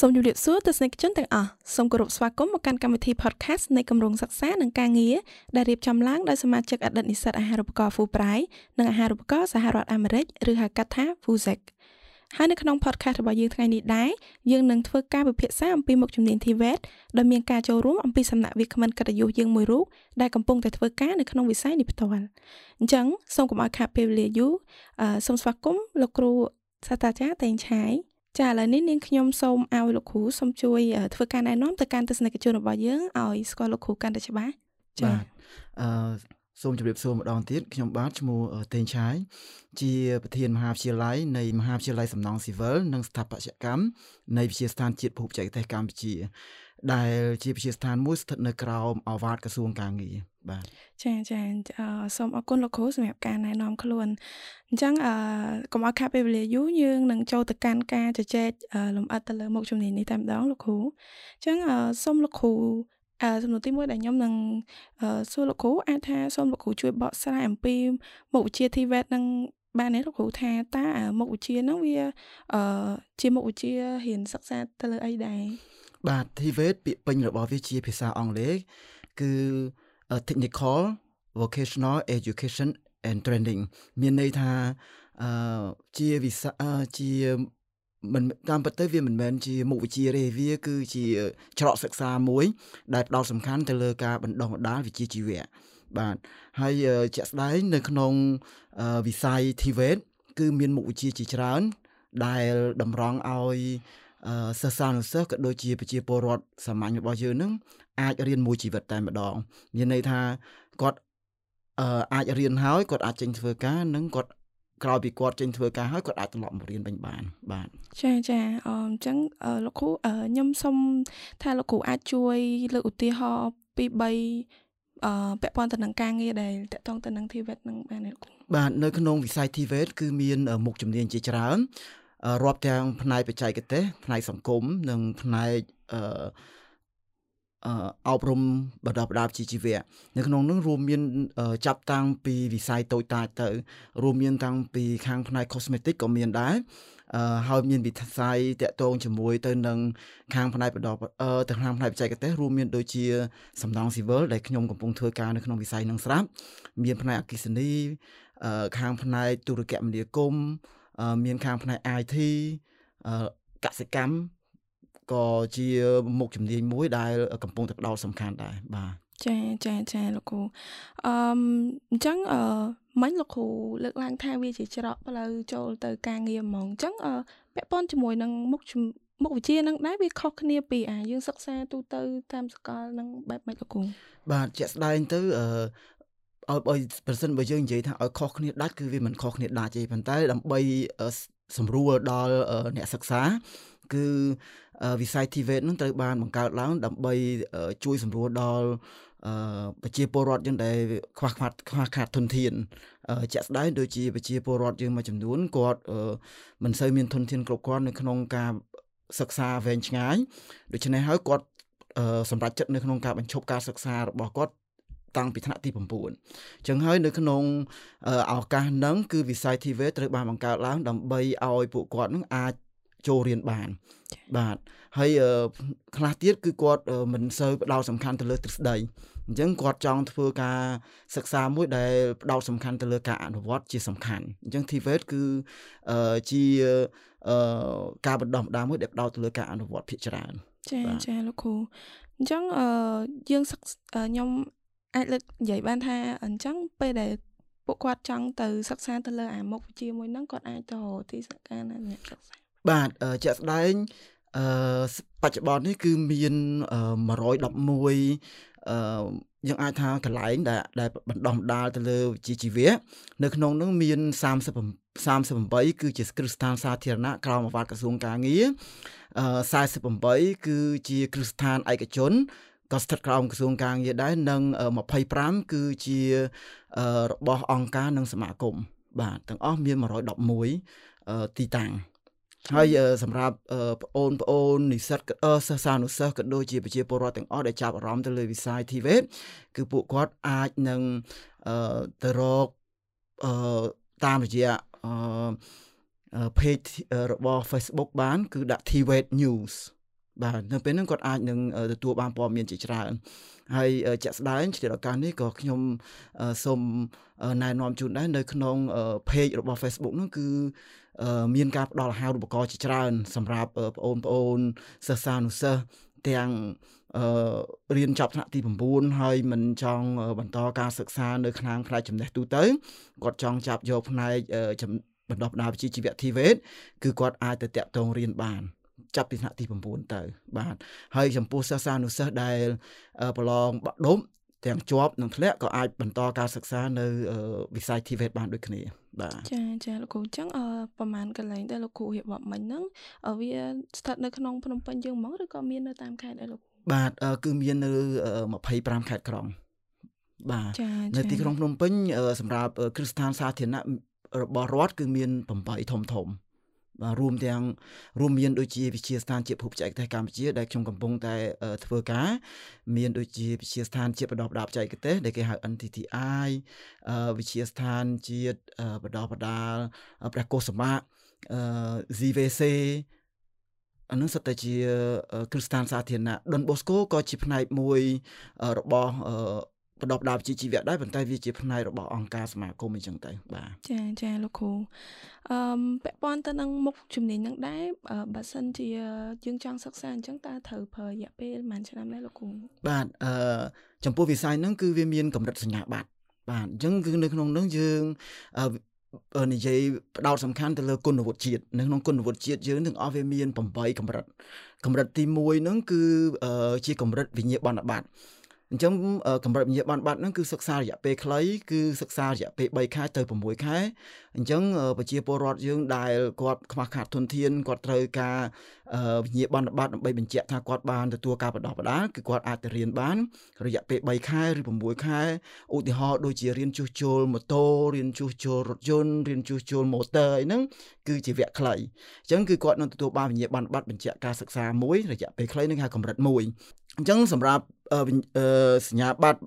សូមជម្រាបសួរទស្សនិកជនទាំងអស់សូមគោរពស្វាគមន៍មកកាន់កម្មវិធី podcast នៃគម្រោងសិក្សានិងការងារដែលរៀបចំឡើងដោយសមាជិកអតីតនិស្សិតអាហារូបករណ៍ Fulbright និងអាហារូបករណ៍សហរដ្ឋអាមេរិកឬហៅកាត់ថា FUSEC ហើយនៅក្នុង podcast របស់យើងថ្ងៃនេះដែរយើងនឹងធ្វើការពិភាក្សាអំពីមុខជំនាញ TVET ដោយមានការចូលរួមអំពីសំណាក់វាគ្មិនកិត្តិយសយើងមួយរូបដែលកំពុងតែធ្វើការនៅក្នុងវិស័យនេះផ្ទាល់អញ្ចឹងសូមកុំឲ្យខាតពេលវេលាយូរសូមស្វាគមន៍លោកគ្រូសាស្ត្រាចារ្យតេងឆាយ ចាឥឡូវនេះនាងខ្ញុំសូមឲ្យលោកគ្រូសូមជួយធ្វើការណែនាំទៅកាន់ទស្សនិកជនរបស់យើងឲ្យស្គាល់លោកគ្រូកាន់តែច្បាស់ចាអឺសូមជម្រាបសួរម្ដងទៀតខ្ញុំបាទឈ្មោះតេងឆាយជាប្រធានមហាវិទ្យាល័យនៃមហាវិទ្យាល័យសំណង់ស៊ីវិលនិងស្ថាបត្យកម្មនៃវិទ្យាស្ថានជាតិភូមិបច្ចេកទេសកម្ពុជា ដែលជាវិទ្យាស្ថានមួយស្ថិតនៅក្រោមអាវ៉ាតក្រសួងកាងារបាទចាចាសូមអរគុណលោកគ្រូសម្រាប់ការណែនាំខ្លួនអញ្ចឹងអឺកុំឲ្យខាតពេលវេលាយូរយើងនឹងចូលទៅកាន់ការជជែកលំអិតទៅលើមុខជំនាញនេះតែម្ដងលោកគ្រូអញ្ចឹងសូមលោកគ្រូអឺសំណួរទី1ដែលខ្ញុំនឹងសួរលោកគ្រូអាចថាសូមលោកគ្រូជួយបកស្រាយអំពីមុខវិជ្ជា TVET នឹងបានទេលោកគ្រូថាតើមុខវិជ្ជាហ្នឹងវាអឺជាមុខវិជ្ជារៀនសិក្សាទៅលើអីដែរ បាទ TVET ពាក្យពេញរបស់វាជាភាសាអង់គ្លេសគឺ technical vocational education and training មានន័យថាអឺជាវិស័យជាមិនតាមពិតទៅវាមិនមែនជាមុខវិជ្ជាទេវា គឺជាច្រកសិក្សាមួយ ដែលផ្ដោតសំខាន់ទៅលើការបណ្ដុះបណ្ដាលវិជ្ជាជីវៈបាទហើយជាក់ស្ដែងនៅក្នុងវិស័យ TVET គឺមានមុខវិជ្ជាជាច្រើន ដែលតម្រង់ឲ្យ សិស្សានុសិស្សក៏ដូចជាប្រជាពលរដ្ឋសាមញ្ញរបស់យើងនឹងអាចរៀនមួយជីវិតតែម្ដង មានន័យថាគាត់អាចរៀនហើយគាត់អាចចេញធ្វើការនិងគាត់ក្រោយពីគាត់ចេញធ្វើការហើយគាត់អាចត្រឡប់មករៀនវិញបានបាទចាចាអញ្ចឹងលោកគ្រូខ្ញុំសុំថាលោកគ្រូអាចជួយលើកឧទាហរណ៍ពី3អឺពាក់ព័ន្ធទៅនឹងការងារដែលតកតងទៅនឹង TVET នឹងបានទេលោកគ្រូបាទនៅក្នុងវិស័យ TVET គឺមានមុខជំនាញជាច្រើន រាប់ទាំងផ្នែកបច្ចេកទេសផ្នែកសង្គមនិងផ្នែកអឺអប់រំបណ្ដុះបណ្ដាលជីវៈនៅក្នុងនោះរួមមានចាប់តាំងពីវិស័យតូចតាចទៅរួមមានតាំងពីខាងផ្នែក cosmetic ក៏មានដែរអឺហើយមានវិស័យតាក់ទងជាមួយទៅនឹងខាងផ្នែកបណ្ដុះទៅខាងផ្នែកបច្ចេកទេសរួមមានដូចជាសំណង់ស៊ីវិលដែលខ្ញុំកំពុងធ្វើការនៅក្នុងវិស័យនឹងស្រាប់មានផ្នែកអគិសនីខាងផ្នែកទូរគមនាគមន៍ មានខាងផ្នែក IT កសិកម្មក៏ជាមុខជំនាញមួយដែលកំពុងតែផ្ដោតសំខាន់ដែរបាទចាចាចាលោកគ្រូអឺអញ្ចឹងអឺមិញលោកគ្រូលើកឡើងថាវាជាច្រកផ្លូវចូលទៅការងារហ្មងអញ្ចឹងអឺពាក់ព័ន្ធជាមួយនឹងមុខមុខវិជ្ជានឹងដែរវាខុសគ្នាពីអាយើងសិក្សាទូទៅតាមសាកលនឹងបែបម៉េចលោកគ្រូបាទជាក់ស្ដែងទៅអឺ ឲ្យបើប្រសិនបើយើងនិយាយថាឲ្យខុសគ្នាដាច់គឺវាមិនខុសគ្នាដាច់ទេប៉ុន្តែដើម្បីសម្រួលដល់អ្នកសិក្សាគឺវិស័យ TVET នឹងត្រូវបានបង្កើតឡើងដើម្បីជួយសម្រួលដល់ប្រជាពលរដ្ឋយើងដែលខ្វះខាតខ្វះខាតធនធានជាក់ស្ដែងដូចជាប្រជាពលរដ្ឋយើងមួយចំនួនគាត់មិនសូវមានធនធានគ្រប់គ្រាន់នៅក្នុងការសិក្សាវែងឆ្ងាយដូច្នេះហើយគាត់សម្រាប់ចិត្តនៅក្នុងការបញ្ឈប់ការសិក្សារបស់គាត់ តាំងពីថ្នាក់ទី9អញ្ចឹងហើយនៅក្នុងឱកាសហ្នឹងគឺវិស័យ TV ត្រូវបានបង្កើតឡើងដើម្បីឲ្យពួកគាត់នឹងអាចចូលរៀនបានបាទហើយខ្លះទៀតគឺគាត់មិនសូវផ្ដោតសំខាន់ទៅលើទ្រឹស្ដីអញ្ចឹងគាត់ចង់ធ្វើការសិក្សាមួយដែលផ្ដោតសំខាន់ទៅលើការអនុវត្តជាសំខាន់អញ្ចឹង TVET គឺជាការបណ្ដុះបណ្ដាលមួយដែលផ្ដោតទៅលើការអនុវត្តភាគច្រើនចាចាលោកគ្រូអញ្ចឹងអឺយើងខ្ញុំ អាចលើកនិយាយបានថាអញ្ចឹងពេលដែលពួកគាត់ចង់ទៅសិក្សាទៅលើអាមុខវិជ្ជាមួយហ្នឹងគាត់អាចទៅទីសិក្សាណាអ្នកសិក្សាបាទជាក់ស្ដែងអឺបច្ចុប្បន្ននេះគឺមាន111អឺយើងអាចថាកន្លែងដែលដែលបណ្ដោះបណ្ដាលទៅលើវិជ្ជាជីវៈនៅក្នុងនោះមាន30 38គឺជាគ្រឹះស្ថានសាធារណៈក្រោមអាវ៉ាត់ក្រសួងកាងារអឺ48គឺជាគ្រឹះស្ថានឯកជន ក៏ស្ថិតក្រោមក្រសួងកាងារដែរនិង25គឺជារបស់អង្គការនិងសមាគមបាទទាំងអស់មាន111ទីតាំងហើយសម្រាប់បងអូនបងអូននិស្សិតសិស្សានុសិស្សក៏ដូចជាប្រជាពលរដ្ឋទាំងអស់ដែលចាប់អារម្មណ៍ទៅលើវិស័យ TVET គឺពួកគាត់អាចនឹងទៅរកតាមរយៈ page របស់ Facebook បាន គឺដាក់ TVET News បាទនៅពេលហ្នឹងគាត់អាចនឹងទទួលបានព័ត៌មានជាច្រើនហើយជាក់ស្ដែងជាឱកាសនេះក៏ខ្ញុំសូមណែនាំជូនដែរនៅក្នុង page របស់ Facebook នោះគឺមានការផ្ដល់អាហារូបករណ៍ជាច្រើន សម្រាប់បងប្អូនសិស្សានុសិស្សទាំងអឺរៀនចប់ថ្នាក់ទី9ហើយមិនចង់បន្តការសិក្សានៅខាងផ្នែកចំណេះទូទៅគាត់ចង់ចាប់យកផ្នែកបណ្ដុះបណ្ដាលវិជ្ជាជីវៈ TVET គឺគាត់អាចទៅតាក់ទងរៀនបាន ចាប់ពីថ្នាក់ទី9ទៅ បាទហើយចំពោះសិស្សានុសិស្សដែលប្រឡងបាក់ដប់ទាំងជាប់និងធ្លាក់ក៏អាចបន្តការសិក្សានៅវិស័យ TVET បានដូចគ្នាបាទចាចាលោកគ្រូអញ្ចឹងអឺប្រហែលកន្លែងដែលលោកគ្រូរៀបរាប់មិញហ្នឹងវាស្ថិតនៅក្នុងភ្នំពេញយើងហ្មងឬក៏មាននៅតាមខេត្តដែរលោកបាទគឺមាននៅ25ខេត្តក្រុងបាទនៅទីក្រុងភ្នំពេញសម្រាប់គ្រឹះស្ថានសាធារណៈរបស់រដ្ឋគឺមាន8ធំធំបាទ រួមទាំងរួមមានដូចជាវិទ្យាស្ថានជាតិភូមិបច្ចេកទេសកម្ពុជាដែលខ្ញុំកំពុងតែធ្វើការមានដូចជាវិទ្យាស្ថានជាតិបណ្ដុះបណ្ដាលបច្ចេកទេសដែលគេហៅ NTTI វិទ្យាស្ថានជាតិបណ្ដុះបណ្ដាលព្រះកុសមៈ ZVC អានឹងសិតតែជាគ្រឹះស្ថានសាធារណៈដុនបូស្កូក៏ជាផ្នែកមួយរបស់ បណ្ដុះបណ្ដាលវិជ្ជាជីវៈដែរប៉ុន្តែវាជាផ្នែករបស់អង្គការសមាគមអញ្ចឹងទៅបាទចាចាលោកគ្រូអឺពាក់ព័ន្ធទៅនឹងមុខជំនាញហ្នឹងដែរបើសិនជាយើងចង់សិក្សាអញ្ចឹងតើត្រូវប្រើរយៈពេលប៉ុន្មានឆ្នាំដែរលោកគ្រូបាទអឺចំពោះវិស័យហ្នឹងគឺវាមានកម្រិតសញ្ញាបត្របាទអញ្ចឹងគឺនៅក្នុងហ្នឹងយើងនិយាយផ្ដោតសំខាន់ទៅលើគុណវុឌ្ឍជាតិនៅក្នុងគុណវុឌ្ឍជាតិយើងទាំងអស់វាមាន8កម្រិតកម្រិតទី1ហ្នឹងគឺជាកម្រិតវិញ្ញាបនបត្រ អញ្ចឹងកម្រិតវិញ្ញាបនបត្រហ្នឹងគឺសិក្សារយៈពេលខ្លីគឺសិក្សារយៈពេល3ខែទៅ6ខែអញ្ចឹងប្រជាពលរដ្ឋយើងដែលគាត់ខ្វះខាតធនធានគាត់ត្រូវការវិញ្ញាបនបត្រដើម្បីបញ្ជាក់ថាគាត់បានទទួលការបណ្ដុះបណ្ដាលគឺគាត់អាចទៅរៀនបាន រយៈពេល3ខែឬ6ខែឧទាហរណ៍ដូចជារៀនជួសជុលម៉ូតូរៀនជួសជុលរថយន្តរៀនជួសជុលម៉ូទ័រអីហ្នឹងគឺជាវគ្គខ្លីអញ្ចឹងគឺគាត់នឹងទទួលបានវិញ្ញាបនបត្របញ្ជាក់ការសិក្សាមួយរយៈពេលខ្លីនឹងហៅកម្រិត1អញ្ចឹងសម្រាប់ សញ្ញាបត្រ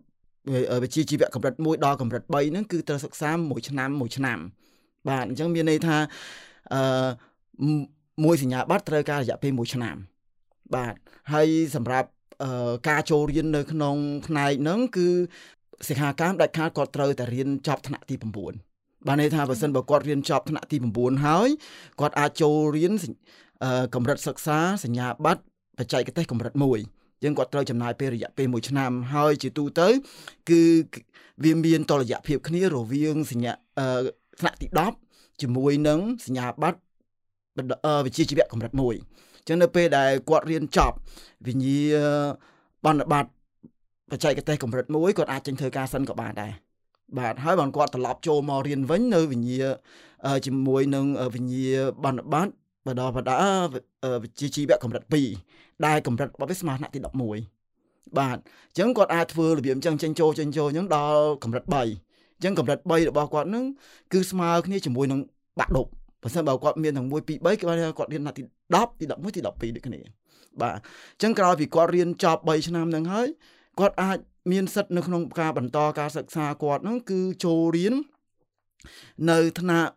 វិជ្ជាជីវៈកម្រិត1ដល់កម្រិត3ហ្នឹងគឺត្រូវសិក្សាមួយឆ្នាំមួយឆ្នាំ បាទអញ្ចឹងមានន័យថាអឺមួយសញ្ញាបត្រត្រូវការរយៈពេល1ឆ្នាំ បាទហើយសម្រាប់ការចូលរៀននៅក្នុងផ្នែកហ្នឹងគឺសិក្ខាកាមដាច់ខាតគាត់ត្រូវតែរៀនចប់ថ្នាក់ទី9បានន័យថាបើសិនបើគាត់រៀនចប់ថ្នាក់ទី9ហើយគាត់អាចចូលរៀនកម្រិតសិក្សាសញ្ញាបត្របច្ចេកទេសកម្រិត1 យើងគាត់ត្រូវចំណាយពេលរយៈពេល1ឆ្នាំហើយជាទូទៅ គឺវាមានតលយៈភាពគ្នារវាងសញ្ញាថ្នាក់ទី10ជាមួយនឹងសញ្ញាបត្រវិជ្ជាជីវៈកម្រិត1អញ្ចឹងនៅពេលដែលគាត់រៀនចប់វិញ្ញាបណ្ឌបត្តិបច្ចេកទេសកម្រិត1គាត់អាចចេញធ្វើការសិនក៏បានដែរបាទហើយបើគាត់ត្រឡប់ចូលមករៀនវិញនៅវិញ្ញាជាមួយនឹងវិញ្ញាបណ្ឌបត្តិបដបដាវិជ្ជាជីវៈកម្រិត2 ដែលកម្រិតរបស់វាស្មើថ្នាក់ទី11បាទអញ្ចឹងគាត់អាចធ្វើរបៀបអញ្ចឹងចេញចូលចេញចូលអញ្ចឹងដល់កម្រិត3អញ្ចឹងកម្រិត3របស់គាត់នឹងគឺស្មើគ្នាជាមួយនឹងបាក់ដប់បើសិនបើគាត់មានទាំង1 2 3គឺគាត់រៀនថ្នាក់ទី10ទី11ទី12ដូចគ្នាបាទអញ្ចឹងក្រោយពីគាត់រៀនចប់3ឆ្នាំហ្នឹងហើយគាត់អាចមានសិទ្ធិនៅក្នុងការបន្តការសិក្សាគាត់ហ្នឹងគឺចូលរៀននៅថ្នាក់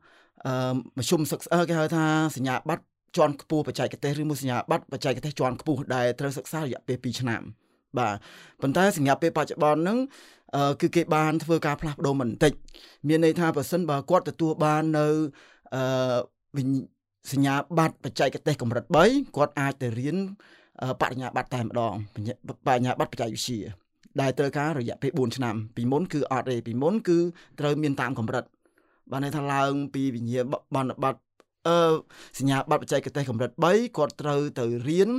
អឺមជ្ឈមសិក្សាគេហៅថាសញ្ញាបត្រ ជាន់ខ្ពស់បច្ចេកទេសឬមួយសញ្ញាបត្របច្ចេកទេសជាន់ខ្ពស់ដែលត្រូវសិក្សារយៈពេល2ឆ្នាំបាទប៉ុន្តែសញ្ញាពេលបច្ចុប្បន្នហ្នឹងគឺគេបានធ្វើការផ្លាស់ប្ដូរបន្តិចមានន័យថាបើសិនបើគាត់ទទួលបាននៅអឺសញ្ញាបត្របច្ចេកទេសកម្រិត3គាត់អាចទៅរៀនបរិញ្ញាបត្រតែម្ដងបរិញ្ញាបត្របច្ចេកវិទ្យាដែលត្រូវការរយៈពេល4ឆ្នាំពីមុនគឺអត់ទេពីមុនគឺត្រូវមានតាមកម្រិតបានន័យថាឡើងពីវិញ្ញាបណ្ឌបត្តិ អឺសញ្ញាបត្របច្ចេកទេសកម្រិត3គាត់ត្រូវទៅរៀន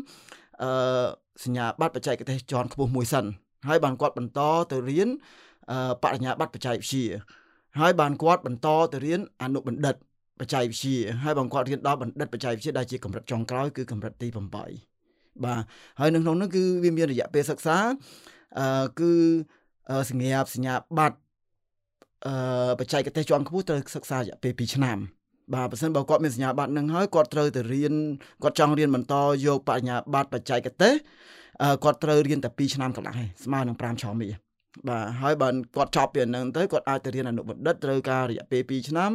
អឺសញ្ញាបត្របច្ចេកទេសជាន់ខ្ពស់មួយសិនហើយបានគាត់បន្តទៅរៀនបរិញ្ញាបត្របច្ចេកវិទ្យាហើយបានគាត់បន្តទៅរៀនអនុបណ្ឌិតបច្ចេកវិទ្យាហើយបានគាត់រៀនដល់បណ្ឌិតបច្ចេកវិទ្យាដែលជាកម្រិតចុងក្រោយគឺកម្រិតទី8បាទហើយនៅក្នុងនោះគឺវាមានរយៈពេលសិក្សាអឺគឺសញ្ញាបសញ្ញាបត្រអឺបច្ចេកទេសជាន់ខ្ពស់ត្រូវសិក្សារយៈពេល2ឆ្នាំ បាទបើសិនបើគាត់មានសញ្ញាបត្រនឹងហើយគាត់ត្រូវទៅរៀនគាត់ចង់រៀនបន្តយកបញ្ញាបត្របច្ចេកទេសគាត់ត្រូវរៀនតែ2ឆ្នាំកន្លះឯងស្មើនឹង5ឆ្នាំនេះបាទហើយបើគាត់ចប់ពីហ្នឹងទៅគាត់អាចទៅរៀនអនុបណ្ឌិតត្រូវការរយៈពេល2ឆ្នាំ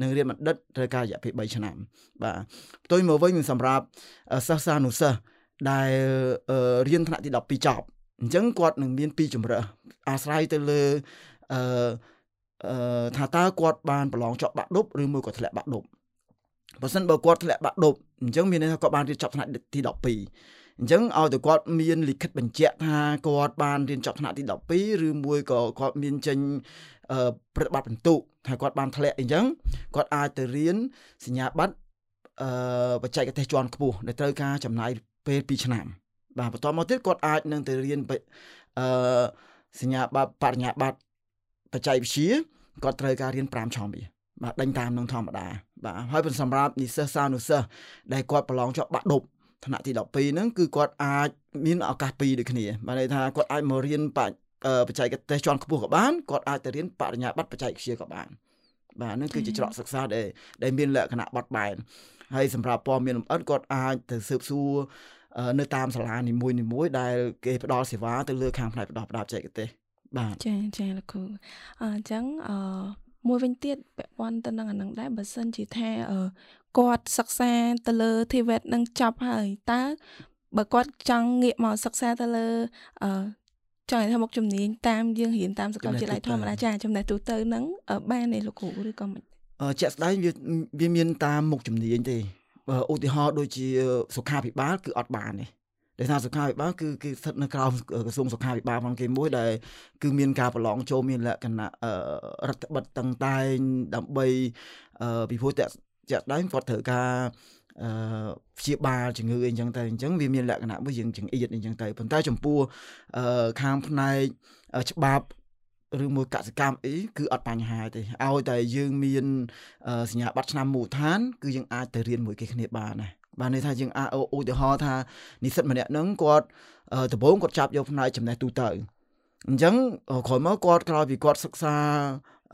និងរៀនបណ្ឌិតត្រូវការរយៈពេល3ឆ្នាំ បាទផ្ទុយមកវិញសម្រាប់សិស្សានុសិស្សដែលរៀនថ្នាក់ទី12ចប់អញ្ចឹងគាត់នឹងមានពីរជំរើសអាស្រ័យទៅលើអឺអឺ ថាតើគាត់បានប្រឡងជាប់បាក់ឌុបឬមួយក៏ធ្លាក់បាក់ឌុបបើសិនបើគាត់ធ្លាក់បាក់ឌុបអញ្ចឹងមានន័យថាគាត់បានរៀនចប់ថ្នាក់ទី12អញ្ចឹងឲ្យតែគាត់មានលិខិតបញ្ជាក់ថាគាត់បានរៀនចប់ថ្នាក់ទី12ឬមួយក៏គាត់មានចេញប្រតិបត្តិបន្ទុកថាគាត់បានធ្លាក់អញ្ចឹងគាត់អាចទៅរៀនសញ្ញាបត្រអឺបច្ចេកទេសជាន់ខ្ពស់ដែលត្រូវការចំណាយពេល2ឆ្នាំបាទបន្តមកទៀតគាត់អាចនឹងទៅរៀនអឺសញ្ញាបត្របរិញ្ញាបត្របច្ចេកវិទ្យា គាត់ត្រូវការរៀន5ឆ្នាំវាបាទដេញតាមនឹងធម្មតាបាទហើយសម្រាប់និស្សិតសានុសិស្សដែលគាត់ប្រឡងជាប់បាក់ឌុបថ្នាក់ទី12ហ្នឹងគឺគាត់អាចមានឱកាសពីរដូចគ្នាបាទន័យថាគាត់អាចមករៀនបច្ចេកទេសជាន់ខ្ពស់ក៏បានគាត់អាចទៅរៀនបរិញ្ញាបត្របច្ចេកវិទ្យាក៏បានបាទនេះគឺជាច្រកសិក្សាដែលដែលមានលក្ខណៈបត់បែនហើយសម្រាប់ព័ត៌មានលម្អិតគាត់អាចទៅស៊ើបសួរនៅតាមសាលានីមួយនីមួយដែលគេផ្ដល់សេវាទៅលើខាងផ្នែកផ្ដោះផ្ដាបបច្ចេកទេស បាទចាចាលោកគ្រូអញ្ចឹងអឺមួយវិញទៀតពាក់ព័ន្ធទៅនឹងអានឹងដែរបើសិនជាថាគាត់សិក្សាទៅលើ TVET នឹងចប់ហើយតើបើគាត់ចង់ងាកមកសិក្សាទៅលើអឺចង់ឲ្យថាមុខជំនាញតាមយើងរៀនតាមសាកលវិទ្យាល័យធម្មតាចាចំណេះទូទៅហ្នឹងបានទេលោកគ្រូឬក៏មិនជាក់ស្ដែងវាវាមានតាមមុខជំនាញទេឧទាហរណ៍ដូចជាសុខាភិបាលគឺអត់បានទេ ដែលថាសុខាភិបាលគឺគឺស្ថិតនៅក្រោមក្រសួងសុខាភិបាលផងគេមួយដែលគឺមានការប្រឡងចូលមានលក្ខណៈរដ្ឋបិទតឹងតែងដើម្បីពីព្រោះតែជាក់ស្ដែងគាត់ត្រូវការអឺព្យាបាលជំងឺអីចឹងទៅអញ្ចឹងវាមានលក្ខណៈមួយយើងចង្អៀតអីចឹងទៅប៉ុន្តែចំពោះអឺខាងផ្នែកច្បាប់ឬមួយកសកម្មអីគឺអត់បញ្ហាទេឲ្យតែយើងមានសញ្ញាបត្រឆ្នាំមូលដ្ឋាន គឺយើងអាចទៅរៀនមួយគេគ្នាបានណា បាទន័យថាយើងអាចឧទាហរណ៍ថានិស្សិតម្នាក់ហ្នឹងគាត់ដំបូងគាត់ចាប់យកផ្នែកចំណេះទូទៅអញ្ចឹងក្រោយមកគាត់ក្រោយពីគាត់សិក្សា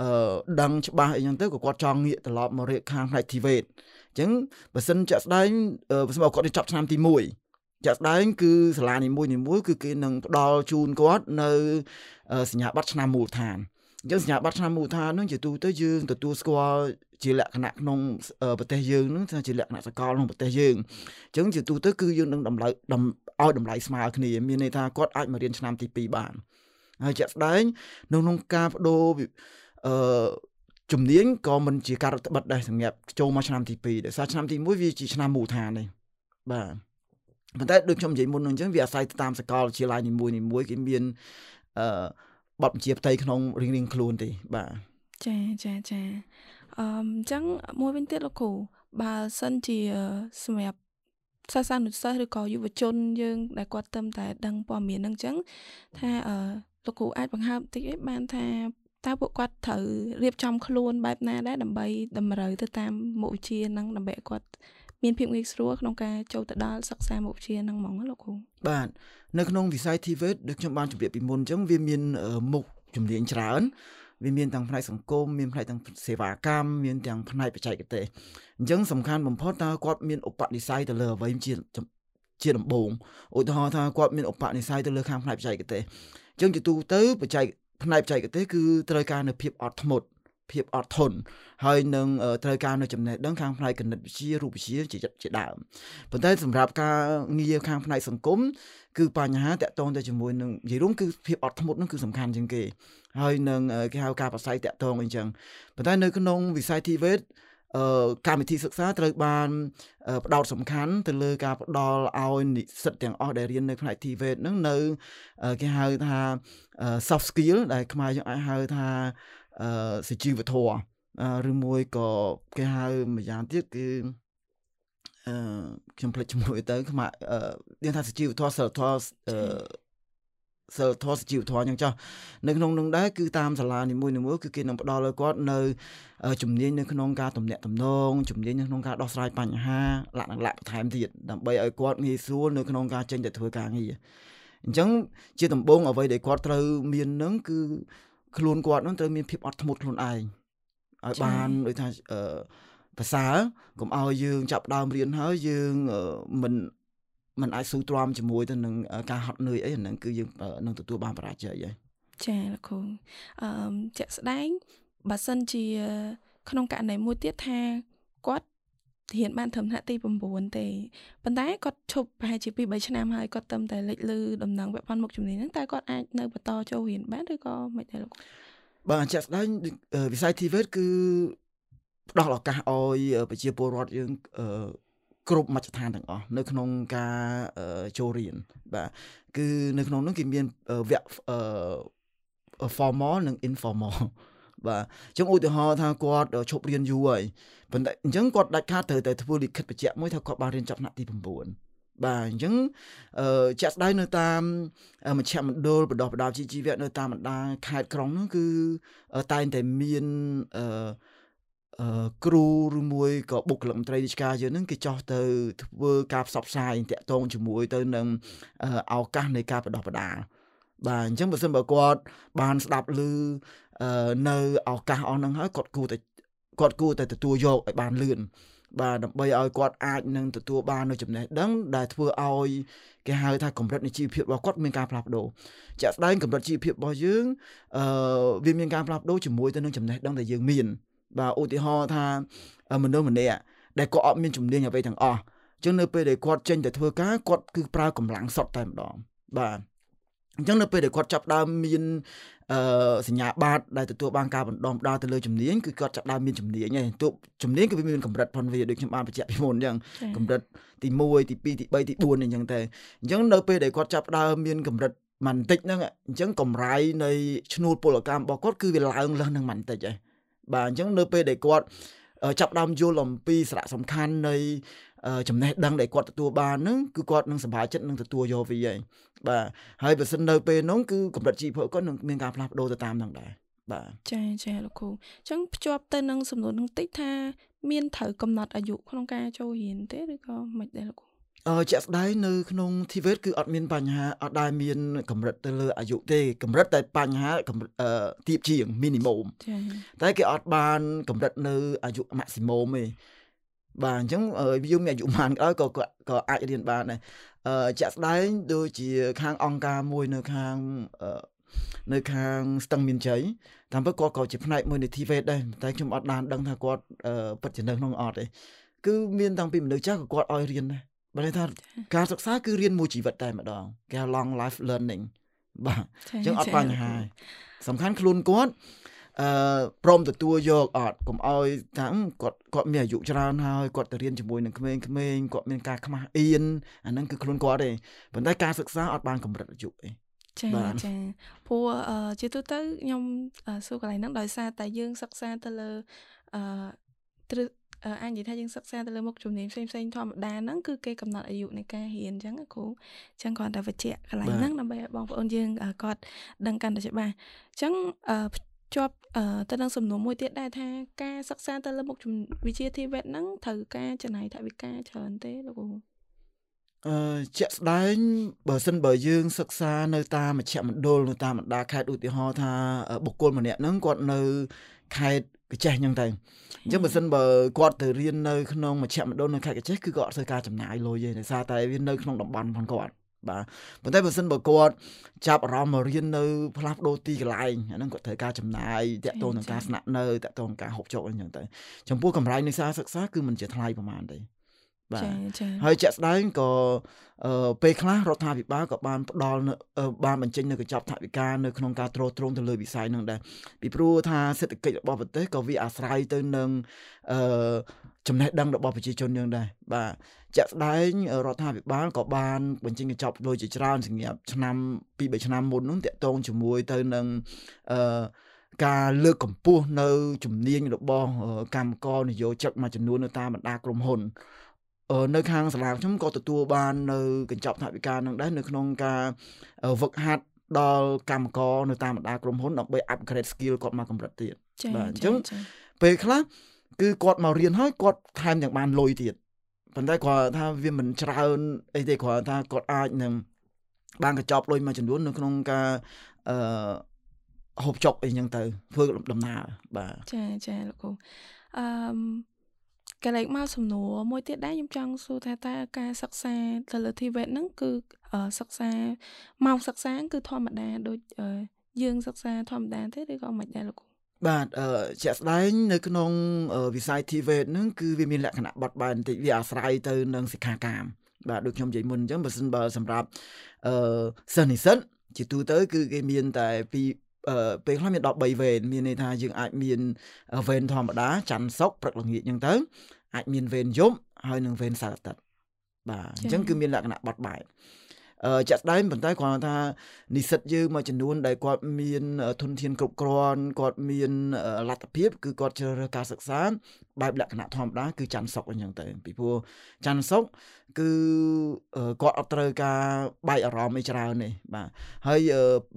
អឺដឹងច្បាស់អីចឹងទៅក៏គាត់ចង់ងាកត្រឡប់មករៀនខាងផ្នែក TVET អញ្ចឹងបើសិនជាក់ស្ដែងបើសិនបើគាត់ចប់ឆ្នាំទី1ជាក់ស្ដែងគឺសាលានីមួយនីមួយគឺគេនឹងផ្ដល់ជូនគាត់នៅសញ្ញាបត្រឆ្នាំមូលដ្ឋានអញ្ចឹងសញ្ញាបត្រឆ្នាំមូលដ្ឋាននឹងជាទូទៅយើងទទួលស្គាល់ ជាលក្ខណៈក្នុងប្រទេសយើងនឹងថាជាលក្ខណៈសកលក្នុងប្រទេសយើងអញ្ចឹងជាទូទៅគឺយើងនឹងតម្លៃឲ្យតម្លៃស្មើគ្នាមានន័យថាគាត់អាចមករៀនឆ្នាំទី2បានហើយជាក់ស្ដែងនៅក្នុងការបដូរអឺជំនាញក៏មិនជាការរដ្ឋបិទដែរសម្រាប់ចូលមកឆ្នាំទី2ដោយសារឆ្នាំទី1វាជាឆ្នាំមូលដ្ឋាននេះបាទប៉ុន្តែដូចខ្ញុំនិយាយមុននោះអញ្ចឹងវាអាស្រ័យទៅតាមសកលវិទ្យាល័យនីមួយនីមួយគេមានអឺបទបញ្ជាផ្ទៃក្នុងរៀងរៀងខ្លួនទេបាទចាចាចា អឺអញ្ចឹងមួយវិញទៀតលោកគ្រូបើសិនជាសម្រាប់សាសានុសិស្សឬក៏យុវជនយើង ដែលគាត់ទៅតែដឹងព័ត៌មានហ្នឹងអញ្ចឹងថាអឺលោកគ្រូអាចបង្ហើបបន្តិចឯងបានថាតើពួកគាត់ត្រូវរៀបចំខ្លួនបែបណាដែរដើម្បីតម្រូវទៅតាមមុខវិជ្ជាហ្នឹងដើម្បីឲ្យគាត់មានភាពងាយស្រួលក្នុងការចូលទៅដល់សិក្សាមុខវិជ្ជាហ្នឹងហ្មងលោកគ្រូបាទនៅក្នុងវិស័យ TVET ដូចខ្ញុំបានជម្រាបពីមុនអញ្ចឹងវាមានមុខជំនាញច្រើន វាមានទាំងផ្នែកសង្គមមានផ្នែកទាំងសេវាកម្មមានទាំងផ្នែកបច្ចេកទេសអញ្ចឹងសំខាន់បំផុតតើគាត់មានឧបនិស្ស័យទៅលើអ្វីជាជាដំបូងឧទាហរណ៍ថាគាត់មានឧបនិស្ស័យទៅលើខាងផ្នែកបច្ចេកទេសអញ្ចឹងជាទូទៅបច្ចេកផ្នែកបច្ចេកទេសគឺត្រូវការនៅភាពអត់ធ្មត់ ភាពអត់ធន់ហើយនឹងត្រូវការនៅចំណេះដឹងខាងផ្នែកគណិតវិទ្យារូបវិទ្យាជាជាដើមប៉ុន្តែសម្រាប់ការងារខាងផ្នែកសង្គមគឺបញ្ហាតាក់ទងទៅជាមួយនឹងនិយាយរួមគឺភាពអត់ធ្មត់នឹងគឺសំខាន់ជាងគេហើយនឹងគេហៅការប្រស័យតាក់ទងអីចឹងប៉ុន្តែនៅក្នុងវិស័យ TVET អឺកម្មវិធីសិក្សាត្រូវបានផ្ដោតសំខាន់ទៅលើការផ្ដល់ឲ្យនិស្សិតទាំងអស់ដែលរៀននៅផ្នែក TVET ហ្នឹងនៅគេហៅថា soft skill ដែលខ្មែរយើងអាចហៅថាអឺ សុជីវធម៌ឬមួយក៏គេហៅម្យ៉ាងទៀតគឺអឺខ្ញុំភ្លេចជាមួយទៅខ្មែរអឺនិយាយថាសុជីវធម៌សិលធម៌អឺសិលធម៌សុជីវធម៌អញ្ចឹងចុះនៅក្នុងនោះដែរគឺតាមសាលានីមួយៗគឺគេនឹងផ្ដល់ឲ្យគាត់នៅជំនាញនៅក្នុងការទំនាក់ទំនងជំនាញនៅក្នុងការដោះស្រាយបញ្ហាលក្ខណៈបន្ថែមទៀតដើម្បីឲ្យគាត់ងាយស្រួលនៅក្នុងការចេញទៅធ្វើការងារអញ្ចឹងជាដំបូងអ្វីដែលគាត់ត្រូវមាននឹងគឺ ខ្លួនគាត់នឹងត្រូវមានភាពអត់ធ្មត់ខ្លួនឯងឲ្យបានដូចថាអឺភាសាកុំឲ្យយើងចាប់ដើមរៀនហើយយើងមិនมันអាចស៊ូទ្រាំជាមួយទៅនឹងការហត់នឿយអីហ្នឹងគឺយើងនឹងទទួលបានបរាជ័យហើយចាលោកគ្រូអឺជាក់ស្ដែងបើសិនជា ក្នុងករណីមួយទៀតថាគាត់ រៀនបានត្រឹមថ្នាក់ទី9ទេប៉ុន្តែគាត់ឈប់ប្រហែលជា2 3ឆ្នាំហើយគាត់ទៅតែលេចលឺដំណឹងវគ្គផនមុខជំនាញហ្នឹងតែគាត់អាចនៅបន្តចូលរៀនបានឬក៏មិនដែរលោកបាទជាក់ស្ដែងវិស័យ TVET គឺផ្ដល់ឱកាសឲ្យប្រជាពលរដ្ឋយើងគ្រប់មជ្ឈដ្ឋានទាំងអស់នៅក្នុងការចូលរៀនបាទគឺនៅក្នុងនោះគេមានវគ្គ formal និង informal បាទអញ្ចឹងឧទាហរណ៍ថាគាត់ឈប់រៀនយូរហើយប៉ុន្តែអញ្ចឹងគាត់ដាច់ខាតត្រូវតែធ្វើលិខិតបញ្ជាក់មួយថាគាត់បានរៀនចប់ថ្នាក់ទី9បាទអញ្ចឹងអឺជាក់ស្ដែងនៅតាមមជ្ឈមណ្ឌលបណ្ដោះបណ្ដាលជីវៈនៅតាមបណ្ដាខេត្តក្រុងនោះគឺតែងតែមានអឺគ្រូឬមួយក៏បុគ្គលិកមន្ត្រីរាជការយើងហ្នឹងគេចោះទៅធ្វើការផ្សព្វផ្សាយតាក់ទងជាមួយទៅនឹងឱកាសនៃការបដោះបដា បាទអញ្ចឹងបើសិនបើគាត់ បានស្ដាប់ឮនៅឱកាសអស់ហ្នឹងហើយគាត់គួរតែគាត់គួរតែទទួលយកឲ្យបានលឿនបាទដើម្បីឲ្យគាត់អាចនឹងទទួលបាននូវចំណេះដឹងដែលធ្វើឲ្យគេហៅថាកម្រិតនៃជីវភាពរបស់គាត់មានការផ្លាស់ប្ដូរជាក់ស្ដែងកម្រិតជីវភាពរបស់យើងអឺវាមានការផ្លាស់ប្ដូរជាមួយទៅនឹងចំណេះដឹងដែលយើងមានបាទឧទាហរណ៍ថាមនុស្សម្នាក់ដែលគាត់អត់មានជំនាញអ្វីទាំងអស់អញ្ចឹងនៅពេលដែលគាត់ចេញទៅធ្វើការគាត់គឺប្រើកម្លាំងសុទ្ធតែម្ដងបាទ អញ្ចឹងនៅពេលដែលគាត់ចាប់ដើមមានអឺសញ្ញាបត្រដែលទទួលបានការបណ្ដុំផ្ដល់ទៅលើជំនាញគឺគាត់ចាប់ដើមមានជំនាញហើយទោះជំនាញគឺវាមានកម្រិតផងវាដូចខ្ញុំបានបញ្ជាក់ពីមុនអញ្ចឹងកម្រិតទី1ទី2ទី3ទី4អញ្ចឹងទៅអញ្ចឹងនៅពេលដែលគាត់ចាប់ដើមមានកម្រិតបន្តិចហ្នឹងអញ្ចឹងកម្រៃនៃឈ្នួលពលកម្មរបស់គាត់គឺវាឡើងលើសនឹងបន្តិចហើយបាទអញ្ចឹងនៅពេលដែលគាត់ចាប់ដើមយល់អំពីសារៈសំខាន់នៃ ចំណេះដឹងដែលគាត់ទទួលបានហ្នឹងគឺគាត់នឹងសប្បាយចិត្តនឹងទទួលយកវាហើយបាទហើយបើសិននៅពេលហ្នឹងគឺកម្រិតជីវភាពគាត់នឹងមានការផ្លាស់ប្ដូរទៅតាមហ្នឹងដែរបាទចាចាលោកគ្រូអញ្ចឹងភ្ជាប់ទៅនឹងសំណួរនឹងតិចថាមានត្រូវកំណត់អាយុក្នុងការចូលរៀនទេឬក៏មិនដែរលោកគ្រូអឺជាក់ស្ដែងនៅក្នុង TVET គឺអត់មានបញ្ហាអត់ដែលមានកម្រិតទៅលើអាយុទេកម្រិតតែបញ្ហាកម្រិតទៀបជាង minimum តែគេអត់បានកម្រិតនៅអាយុ maximum ទេ បាទអញ្ចឹងយើងមានអាយុប៉ុន្មានក៏ក៏ក៏អាចរៀនបានដែរអឺជាក់ស្ដែងដូចជាខាងអង្គការមួយនៅខាងនៅខាងស្ទឹងមានជ័យតាមពិតគាត់ក៏ជាផ្នែកមួយនៃ TVET ដែរតែខ្ញុំអត់បានដឹងថាគាត់ពិតជានៅក្នុងអត់ទេគឺមានតាំងពីមនុស្សចាស់ក៏គាត់ឲ្យរៀនដែរបើន័យថាការសិក្សាគឺរៀនមួយជីវិតតែម្ដងគេហៅ long life learning បាទអញ្ចឹងអត់បញ្ហាសំខាន់ខ្លួនគាត់ អឺព្រមទទួលយកអត់កុំឲ្យថាគាត់គាត់មានអាយុច្រើនហើយគាត់ទៅរៀនជាមួយនឹងក្មេងៗគាត់មានការខ្មាស់អៀនអាហ្នឹងគឺខ្លួនគាត់ទេប៉ុន្តែការសិក្សាអត់បានកម្រិតអាយុទេចាចាព្រោះជាទូទៅខ្ញុំសួរកន្លែងហ្នឹងដោយសារតែយើងសិក្សាទៅលើអឺអាចនិយាយថាយើងសិក្សាទៅលើមុខជំនាញផ្សេងផ្សេងធម្មតាហ្នឹងគឺគេកំណត់អាយុនៃការរៀនអញ្ចឹងគ្រូអញ្ចឹងគាត់តែបញ្ជាក់កន្លែងហ្នឹងដើម្បីឲ្យបងប្អូនយើងគាត់ដឹងកាន់តែច្បាស់អញ្ចឹង ជាប់ទៅនឹងសំណួរមួយទៀតដែរថាការសិក្សាទៅលើមុខវិជ្ជា TVET ហ្នឹងត្រូវការចំណាយថវិកាច្រើនទេលោកគ្រូអឺជាក់ស្ដែងបើសិនបើយើងសិក្សានៅតាមមជ្ឈមណ្ឌលនៅតាមបណ្ដាខេត្តឧទាហរណ៍ថាបុគ្គលម្នាក់ហ្នឹងគាត់នៅខេត្តកចេះអញ្ចឹងទៅអញ្ចឹងបើសិនបើគាត់ទៅរៀននៅក្នុងមជ្ឈមណ្ឌលនៅខេត្តកចេះគឺគាត់អត់ធ្វើការចំណាយលុយទេដោយសារតែវានៅក្នុងតំបន់ផងគាត់ បាទប៉ុន្តែបើសិនបើគាត់ចាប់អារម្មណ៍មករៀននៅផ្លាស់ប្ដូរទីកន្លែងអាហ្នឹងគាត់ត្រូវការចំណាយតាក់ទងនឹងការស្នាក់នៅតាក់ទងនឹងការហូបចុកអីចឹងទៅចំពោះកម្រៃនៃសារសិក្សាគឺមិនជាថ្លៃប្រហែលទេបាទហើយជាក់ស្ដែងក៏ពេលខ្លះរដ្ឋាភិបាលក៏បានផ្ដល់បានបញ្ចេញនៅកញ្ចប់ថវិកានៅក្នុងការទ្រទ្រង់ទៅលើវិស័យនឹងដែរពីព្រោះថាសេដ្ឋកិច្ចរបស់ប្រទេសក៏វាអាស្រ័យទៅនឹងអឺចំណេះដឹងរបស់ប្រជាជនយើងដែរបាទ ជាក់ស្ដែងរដ្ឋាភិបាលក៏បានបញ្ចេញកញ្ចប់លុយជាច្រើនសម្រាប់ឆ្នាំ2 3ឆ្នាំមុននោះតាក់ទងជាមួយទៅនឹងអឺការលើកកម្ពស់នៅជំនាញរបស់កម្មករនយោជិកមួយចំនួននៅតាមបណ្ដាក្រុមហ៊ុននៅខាងសាលាខ្ញុំក៏ទទួលបាននៅកញ្ចប់ថវិកានឹងដែរនៅក្នុងការវឹកហាត់ដល់កម្មករនៅតាមបណ្ដាក្រុមហ៊ុនដើម្បី upgrade skill គាត់មកកម្រិតទៀតបាទអញ្ចឹងពេលខ្លះគឺគាត់មករៀនហើយគាត់ថែមទាំងបានលុយទៀត ប៉ុន្តែគាត់ថាវាមិនច្រើនអីទេគាត់ថាគាត់អាចនឹងបានកញ្ចប់លុយមួយចំនួននៅក្នុងការអឺហូបចុកអីចឹងទៅធ្វើដំណើរបាទចាចាលោកគ្រូអឺកលែកមកសំណួរមួយទៀតដែរខ្ញុំចង់សួរថាតើការសិក្សាទៅលើ TVET ហ្នឹងគឺសិក្សាម៉ោងសិក្សាគឺធម្មតាដូចយើងសិក្សាធម្មតាទេឬក៏មិនដែរលោកគ្រូ បាទអឺជាក់ស្ដែងនៅក្នុងវិស័យ TVET ហ្នឹងគឺវាមានលក្ខណៈបត់បែនបន្តិចវាអាស្រ័យទៅនឹងសិក្ខាកាមបាទដូចខ្ញុំនិយាយមុនអញ្ចឹងបើសិនបើសម្រាប់អឺសិស្សនិស្សិតជាទូទៅ គឺគេមានតែពីអឺពេលខ្លះមាន13វេនមានន័យថាយើងអាចមានវេនធម្មតាច័ន្ទសុក្រព្រឹកល្ងាចអញ្ចឹងទៅអាចមានវេនយប់ហើយនិងវេនសៅរ៍អាទិត្យបាទអញ្ចឹងគឺមានលក្ខណៈបត់បែន អឺចាក់ស្ដែងប៉ុន្តែគាត់ថានិស្សិតយើងមួយចំនួនដែលគាត់មានធនធានគ្រប់គ្រាន់គាត់មានលទ្ធភាពគឺគាត់ជ្រើសរើសការសិក្សាបែបលក្ខណៈធម្មតាគឺច័ន្ទសុកអញ្ចឹងទៅពីព្រោះច័ន្ទសុកគឺគាត់អត់ត្រូវការបែកអារម្មណ៍អីច្រើនទេបាទហើយ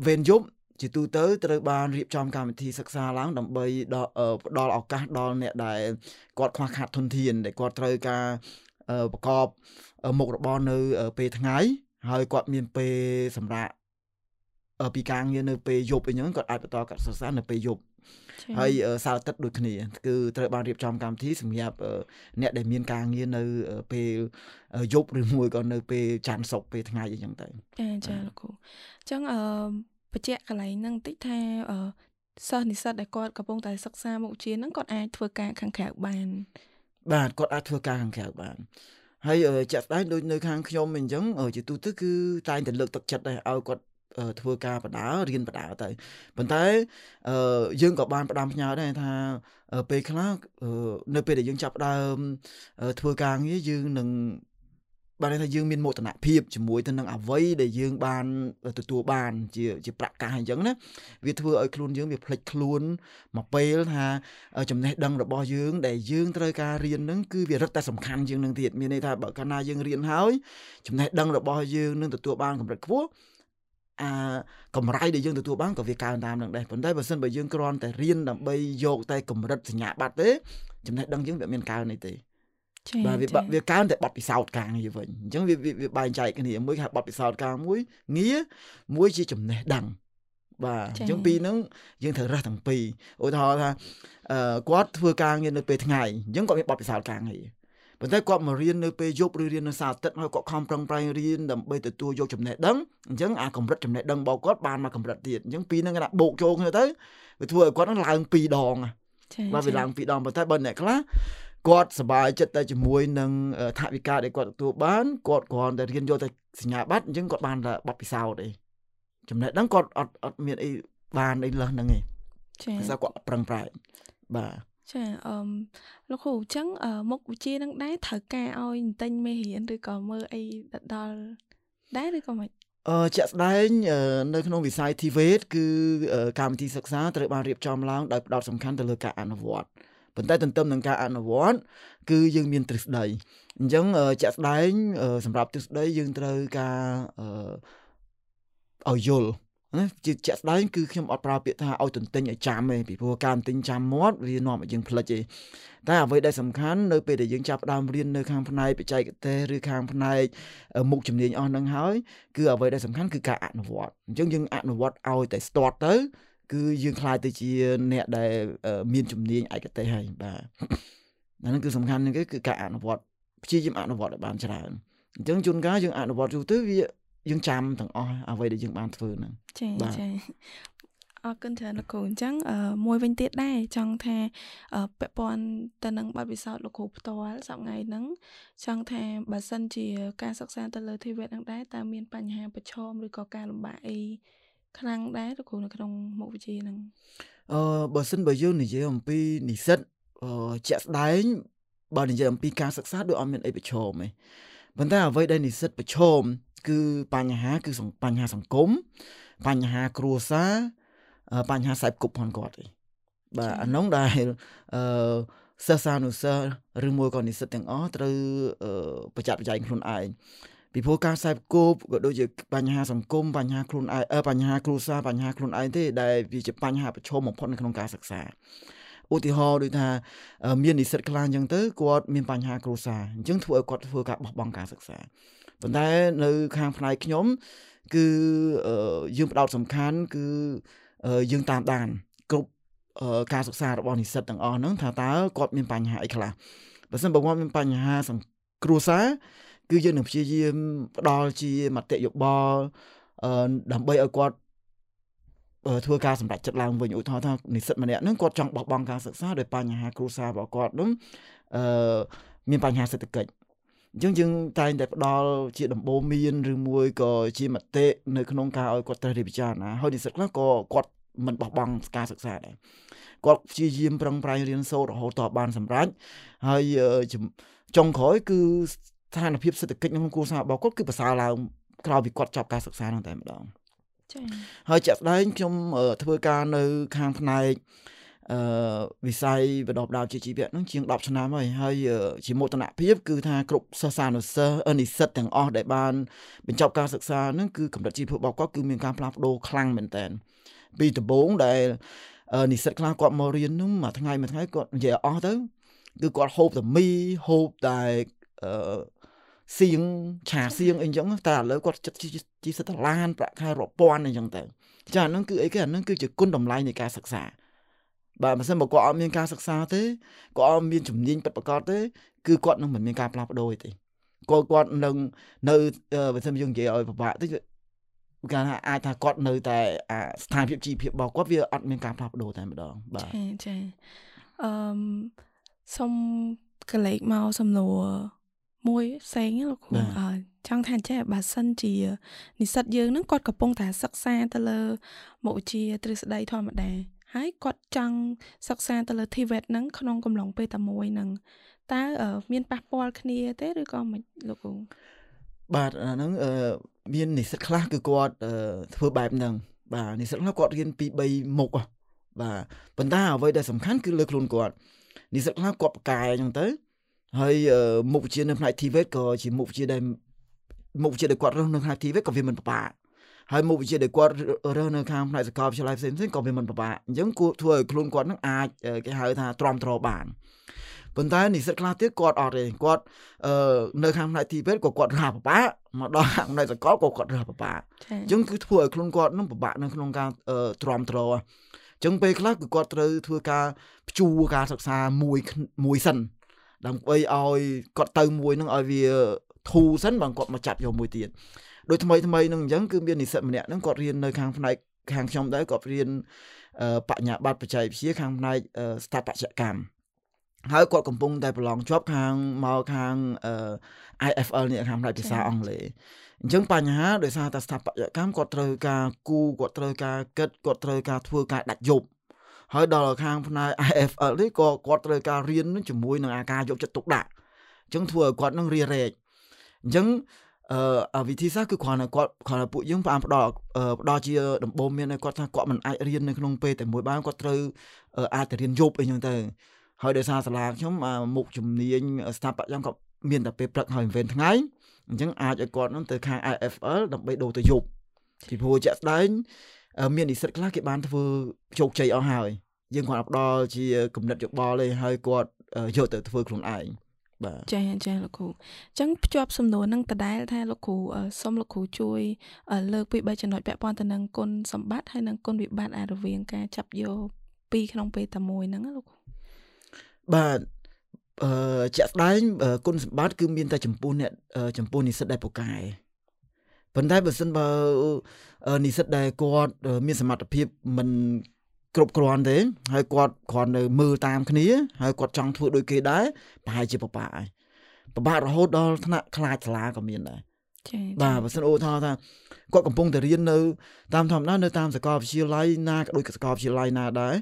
វេនយប់ជាទូទៅត្រូវបានរៀបចំកម្មវិធីសិក្សាឡើងដើម្បីផ្ដល់ឱកាសដល់អ្នកដែលគាត់ខ្វះខាតធនធានដែលគាត់ត្រូវការប្រកបមុខរបរនៅពេលថ្ងៃ ហើយគាត់មានពេលសម្រាប់ពីការងារនៅពេលយប់អីចឹងគាត់អាចបន្តកាត់សិក្សានៅពេលយប់ហើយសៅរ៍ទឹកដូចគ្នាគឺត្រូវបានរៀបចំកម្មវិធីសម្រាប់អ្នកដែលមានការងារនៅពេលយប់ឬមួយក៏នៅពេលច័ន្ទសុក្រពេលថ្ងៃអីចឹងទៅចាចាលោកគ្រូអញ្ចឹងអឺបញ្ជាក់កន្លែងហ្នឹងបន្តិចថាអឺសិស្សនិស្សិតដែលគាត់កំពុងតែសិក្សាមុខវិជ្ជាហ្នឹងគាត់អាចធ្វើការខាងក្រៅបាន បាទគាត់អាចធ្វើការខាងក្រៅបាន ហើយចាក់ស្ដែងដូចនៅខាងខ្ញុំអញ្ចឹងជាទូទៅគឺតែងតែលើកទឹកចិត្តដែរឲ្យគាត់ធ្វើការបដារៀនបដាទៅប៉ុន្តែយើងក៏បានផ្ដាំផ្ញើដែរថាពេលខ្លះនៅពេលដែលយើងចាប់ផ្ដើមធ្វើការងារយើងនឹង បានថាយើងមានមោទនភាពជាមួយទៅនឹងអ្វីដែលយើងបានទទួលបានជាជាប្រកាសអញ្ចឹងណាវាធ្វើឲ្យខ្លួនយើងវាផ្លិចខ្លួនមកពេលថាចំណេះដឹងរបស់យើងដែលយើងត្រូវការរៀននឹងគឺវារឹតតែសំខាន់ជាងនឹងទៀតមានន័យថាបើកាលណាយើងរៀនហើយចំណេះដឹងរបស់យើងនឹងទទួលបានកម្រិតខ្ពស់អាកម្រៃដែលយើងទទួលបានក៏វាកើនតាមនឹងដែរប៉ុន្តែបើសិនបើយើងគ្រាន់តែរៀនដើម្បីយកតែកម្រិតសញ្ញាបត្រទេចំណេះដឹងយើងវាមានកើននេះទេ បាទវាវាកើនតែបទពិសោធន៍ការងារវិញអញ្ចឹងវាវាបែងចែកគ្នាមួយគេហៅបទពិសោធន៍ការមួយងារមួយជាចំណេះដឹងបាទអញ្ចឹងពីរហ្នឹងយើងត្រូវរើសទាំងពីរឧទាហរណ៍ថាអឺគាត់ធ្វើការងារនៅពេលថ្ងៃអញ្ចឹងគាត់មានបទពិសោធន៍ការងារប៉ុន្តែគាត់មករៀននៅពេលយប់ឬរៀននៅសាអាទិត្យហើយគាត់ខំប្រឹងប្រែងរៀនដើម្បីទទួលយកចំណេះដឹងអញ្ចឹងអាកម្រិតចំណេះដឹងរបស់គាត់បានមកកម្រិតទៀតអញ្ចឹងពីរហ្នឹងគេថាបូកចូលគ្នាទៅវាធ្វើឲ្យគាត់ហ្នឹងឡើងពីរដងបាទវាឡើងពីរដងប៉ុន្តែបើអ្នកខ្លះ គាត់សប្បាយចិត្តតែជាមួយនឹងថាវិការដែលគាត់ទទួលបានគាត់គ្រាន់តែរៀនយកតែសញ្ញាបត្រអញ្ចឹងគាត់បានតែបទពិសោធន៍ទេចំណេះដឹងគាត់អត់អត់មានអីបានអីលើសហ្នឹងទេចា៎ព្រោះគាត់ប្រឹងប្រែងបាទចាអឺលោកគ្រូអញ្ចឹងមុខវិជ្ជានឹងដែរត្រូវការឲ្យទិញមេរៀនឬក៏មើលអីដល់ដែរឬក៏មិនអឺជាក់ស្ដែងនៅក្នុងវិស័យ TVET គឺកម្មវិធីសិក្សាត្រូវបានរៀបចំឡើងដោយផ្ដោតសំខាន់ទៅលើការអនុវត្ត ប៉ុន្តែទន្ទឹមនឹងការអនុវត្តគឺយើងមានទ្រឹស្ដីអញ្ចឹងជាក់ស្ដែងសម្រាប់ទ្រឹស្ដីយើងត្រូវការឲ្យយល់ណាជាជាក់ស្ដែងគឺខ្ញុំអត់ប្រើពាក្យថាឲ្យទន្ទិញឲ្យចាំទេពីព្រោះការទន្ទិញចាំមាត់វានាំឲ្យយើងផ្លិចទេតែអ្វីដែលសំខាន់នៅពេលដែលយើងចាប់ផ្ដើមរៀននៅខាងផ្នែកបច្ចេកទេសឬខាងផ្នែកមុខជំនាញអស់នឹងហើយគឺអ្វីដែលសំខាន់គឺការអនុវត្តអញ្ចឹងយើងអនុវត្តឲ្យតែ start ទៅ គឺយើងខ្លាចទៅជាអ្នកដែលមានជំនាញឯកទេសហើយបាទអាហ្នឹងគឺសំខាន់ហ្នឹងគឺការអនុវត្តព្យាយាមអនុវត្តឲ្យបានច្រើនអញ្ចឹងជួនកាលយើងអនុវត្តយូរទៅវាយើងចាំទាំងអស់អ្វីដែលយើងបានធ្វើហ្នឹងចាចាអរគុណច្រើនលោកគ្រូអញ្ចឹងមួយវិញទៀតដែរចង់ថាពាក់ព័ន្ធទៅនឹងបទពិសោធន៍លោកគ្រូផ្ទាល់សប្ងៃហ្នឹងចង់ថាបើសិនជាការសិក្សាទៅលើធីវេតហ្នឹងដែរតើមានបញ្ហាប្រឈមឬក៏ការលំបាកអី ខ្លាំងដែរលោកគ្រូនៅក្នុងមុខវិជ្ជាហ្នឹងអឺបើសិនបើយើងនិយាយអំពីនិស្សិតអឺជាក់ស្ដែងបើនិយាយអំពីការសិក្សាដូចអត់មានអីប្រឈមទេប៉ុន្តែអ្វីដែលនិស្សិតប្រឈមគឺបញ្ហាគឺបញ្ហាសង្គមបញ្ហាគ្រួសារបញ្ហាខ្សែគប់ផងគាត់ទេបាទអានោះដែលអឺសិស្សានុសិស្សឬមួយក៏និស្សិតទាំងអស់ត្រូវប្រចាំប្រជែងខ្លួនឯង ពីព្រោះការខ្សែគប់ក៏ដូចជាបញ្ហាសង្គមបញ្ហាខ្លួនឯងបញ្ហាគ្រួសារបញ្ហាខ្លួនឯងទេដែលវាជាបញ្ហាប្រឈមបំផុតនៅក្នុងការសិក្សាឧទាហរណ៍ដូចថាមាននិស្សិតខ្លះអញ្ចឹងទៅគាត់មានបញ្ហាគ្រួសារអញ្ចឹងធ្វើឲ្យគាត់ធ្វើការបោះបង់ការសិក្សាប៉ុន្តែនៅខាងផ្នែកខ្ញុំ គឺយើងផ្ដោតសំខាន់គឺយើងតាមដានគ្រប់ការសិក្សារបស់និស្សិតទាំងអស់ហ្នឹងថាតើគាត់មានបញ្ហាអីខ្លះបើមិនបើគាត់មានបញ្ហាគ្រួសារ គឺយើងនឹងព្យាយាមផ្ដល់ជាមតិយោបល់ដើម្បីឲ្យគាត់ធ្វើការសម្រេចចិត្តឡើងវិញឧទាហរណ៍ថានិស្សិតម្នាក់ហ្នឹងគាត់ចង់បោះបង់ការសិក្សាដោយបញ្ហាគ្រួសាររបស់គាត់ហ្នឹងអឺមានបញ្ហាសេដ្ឋកិច្ចអញ្ចឹងយើងតែងតែផ្ដល់ជាដំបូន្មានឬមួយក៏ជាមតិនៅក្នុងការឲ្យគាត់ត្រូវរៀបពិចារណាហើយនិស្សិតខ្លះក៏គាត់មិនបោះបង់ការសិក្សាដែរគាត់ព្យាយាមប្រឹងប្រែងរៀនសូត្ររហូតដល់បានសម្រេចហើយចុងក្រោយគឺ ស្ថានភាពសេដ្ឋកិច្ចក្នុងគ្រួសាររបស់គាត់គឺប្រសើរឡើងក្រោយពីគាត់ចប់ការសិក្សាហ្នឹងតែម្ដងចា៎ហើយជាក់ស្ដែងខ្ញុំធ្វើការនៅខាងផ្នែកអឺវិស័យបណ្ដុះបណ្ដាលជាជីវៈហ្នឹងជាង10ឆ្នាំហើយហើយជាមោទនភាពគឺថាគ្រប់សិស្សានុសិស្សនិស្សិតទាំងអស់ដែលបានបញ្ចប់ការសិក្សាហ្នឹងគឺកម្រិតជីវភាពរបស់គាត់គឺមានការផ្លាស់ប្ដូរខ្លាំងមែនតើពីដំបូងដែលនិស្សិតខ្លះគាត់មករៀនហ្នឹងមួយថ្ងៃមួយថ្ងៃគាត់និយាយអស់ទៅគឺគាត់ហូបតែមីហូបតែអឺ សៀងឆាសៀងអីចឹងតែឥឡូវគាត់ចិត្តជីសិតឡានប្រាក់ខែរាប់ពាន់អីចឹងទៅចាហ្នឹងគឺអីគេអាហ្នឹងគឺជាគុណតម្លៃនៃការសិក្សាបាទបើមិនមកគាត់អត់មានការសិក្សាទេគាត់អត់មានជំនាញពិតប្រាកដទេគឺគាត់នឹងមិនមានការផ្លាស់ប្ដូរទេគាត់គាត់នឹងនៅបើមិនយើងនិយាយឲ្យពិបាកតិចគេថាអាចថាគាត់នៅតែស្ថានភាពជីវភាពរបស់គាត់វាអត់មានការផ្លាស់ប្ដូរតែម្ដងបាទចាចាអឺសុំកលេចមកសំណួរ មួយផ្សេងលោកគ្រូអើចង់ថាចេះបើសិនជានិស្សិតយើងនឹងគាត់កំពុងតែសិក្សាទៅលើមុខវិជ្ជាទ្រឹស្ដីធម្មតាហើយគាត់ចង់សិក្សាទៅលើ TVET ហ្នឹងក្នុងកំឡុងពេលតែមួយហ្នឹងតើមានប៉ះពាល់គ្នាទេឬក៏មិនលោកគ្រូបាទអាហ្នឹងមាននិស្សិតខ្លះគឺគាត់ធ្វើបែបហ្នឹងបាទនិស្សិតខ្លះគាត់រៀនពី3មុខបាទប៉ុន្តែអ្វីដែលសំខាន់គឺលើខ្លួនគាត់និស្សិតខ្លះគាត់ប្រកែអញ្ចឹងទៅ ហើយមុខវិជ្ជានៅផ្នែក TVET ក៏ជាមុខវិជ្ជាដែលមុខវិជ្ជាដែលគាត់រើសនៅផ្នែក TVET ក៏វាមិនពិបាកហើយមុខវិជ្ជាដែលគាត់រើសនៅខាងផ្នែកសាកលវិទ្យាល័យផ្សេងៗក៏វាមិនពិបាកអញ្ចឹងគួរធ្វើឲ្យខ្លួនគាត់នឹងអាចគេហៅថាទ្រាំទ្របានប៉ុន្តែនិស្សិតខ្លះទៀតគាត់អត់ទេគាត់អឺនៅខាងផ្នែក TVET ក៏គាត់រើសពិបាកមកដល់ខាងផ្នែកសាកលក៏គាត់រើសពិបាកអញ្ចឹងគឺធ្វើឲ្យខ្លួនគាត់នឹងពិបាកនៅក្នុងការទ្រាំទ្រអញ្ចឹងពេលខ្លះគឺគាត់ត្រូវធ្វើការព្យួរការសិក្សាមួយមួយសិន ដើម្បីឲ្យគាត់ទៅមួយនឹងឲ្យវាធូរសិនបើគាត់មកចាប់យកមួយទៀតដូចថ្មីថ្មីនឹងអញ្ចឹងគឺមាននិស្សិតម្នាក់ហ្នឹងគាត់រៀននៅខាងផ្នែកខាងខ្ញុំដែរគាត់រៀនបញ្ញាបត្របច្ចេកវិទ្យាខាងផ្នែកស្ថាបត្យកម្មហើយគាត់កំពុងតែប្រឡងជាប់ខាងមកខាង IFL នេះខាងផ្នែកភាសាអង់គ្លេសអញ្ចឹងបញ្ហាដោយសារតែស្ថាបត្យកម្មគាត់ត្រូវការគូគាត់ត្រូវការគិតគាត់ត្រូវការធ្វើការដាច់យប់ ហើយដល់ខាងផ្នែក IFL នេះក៏គាត់ត្រូវការរៀនជាមួយនឹងអាការយកចិត្តទុកដាក់អញ្ចឹងធ្វើឲ្យគាត់នឹងរៀរែកអញ្ចឹងអឺវិធីសាស្ត្រគឺគ្រាន់តែគាត់គ្រាន់តែពួកយើងបានផ្ដល់ផ្ដល់ជាដំបូងមានឲ្យគាត់ថាគាត់មិនអាចរៀននៅក្នុងពេលតែមួយបានគាត់ត្រូវអាចទៅរៀនយប់អីចឹងទៅហើយដោយសារសាលាខ្ញុំមុខជំនាញស្ថាបត្យកម្មគាត់មានតែពេលព្រឹកហើយវេនថ្ងៃអញ្ចឹងអាចឲ្យគាត់នឹងទៅខាង IFL ដើម្បីដូរទៅយប់ពីព្រោះជាក់ស្ដែង មាននិស្សិតខ្លះគេបានធ្វើជោគជ័យអស់ហើយយើងគាត់ផ្ដល់ជាគំនិតយោបល់ទេហើយគាត់យកទៅធ្វើខ្លួនឯងបាទចាចាលោកគ្រូអញ្ចឹងភ្ជាប់សំណួរនឹងដដែលថាលោកគ្រូសូមលោកគ្រូជួយលើកពី3ចំណុចពាក់ព័ន្ធទៅនឹងគុណសម្បត្តិហើយនិងគុណវិបត្តិអារវាងការចាប់យកពីរក្នុងពេលតែមួយហ្នឹងលោកគ្រូបាទអឺជាក់ស្ដែងគុណសម្បត្តិគឺមានតែចំពោះអ្នកចំពោះនិស្សិតដែលពូកែ ប៉ុន្តែបើសិនបើនិស្សិតដែលគាត់មានសមត្ថភាពមិនគ្រប់គ្រាន់ទេហើយគាត់គ្រាន់នៅមើលតាមគ្នាហើយគាត់ចង់ធ្វើដូចគេដែរប្រហែលជាពិបាកហើយពិបាករហូតដល់ថ្នាក់ខ្លាចសាលាក៏មានដែរចា៎បាទបើសិនអូថាថាគាត់កំពុងតែរៀននៅតាមធម្មតានៅតាមសាកលវិទ្យាល័យណាក៏ដូចសាកលវិទ្យាល័យណាដែរ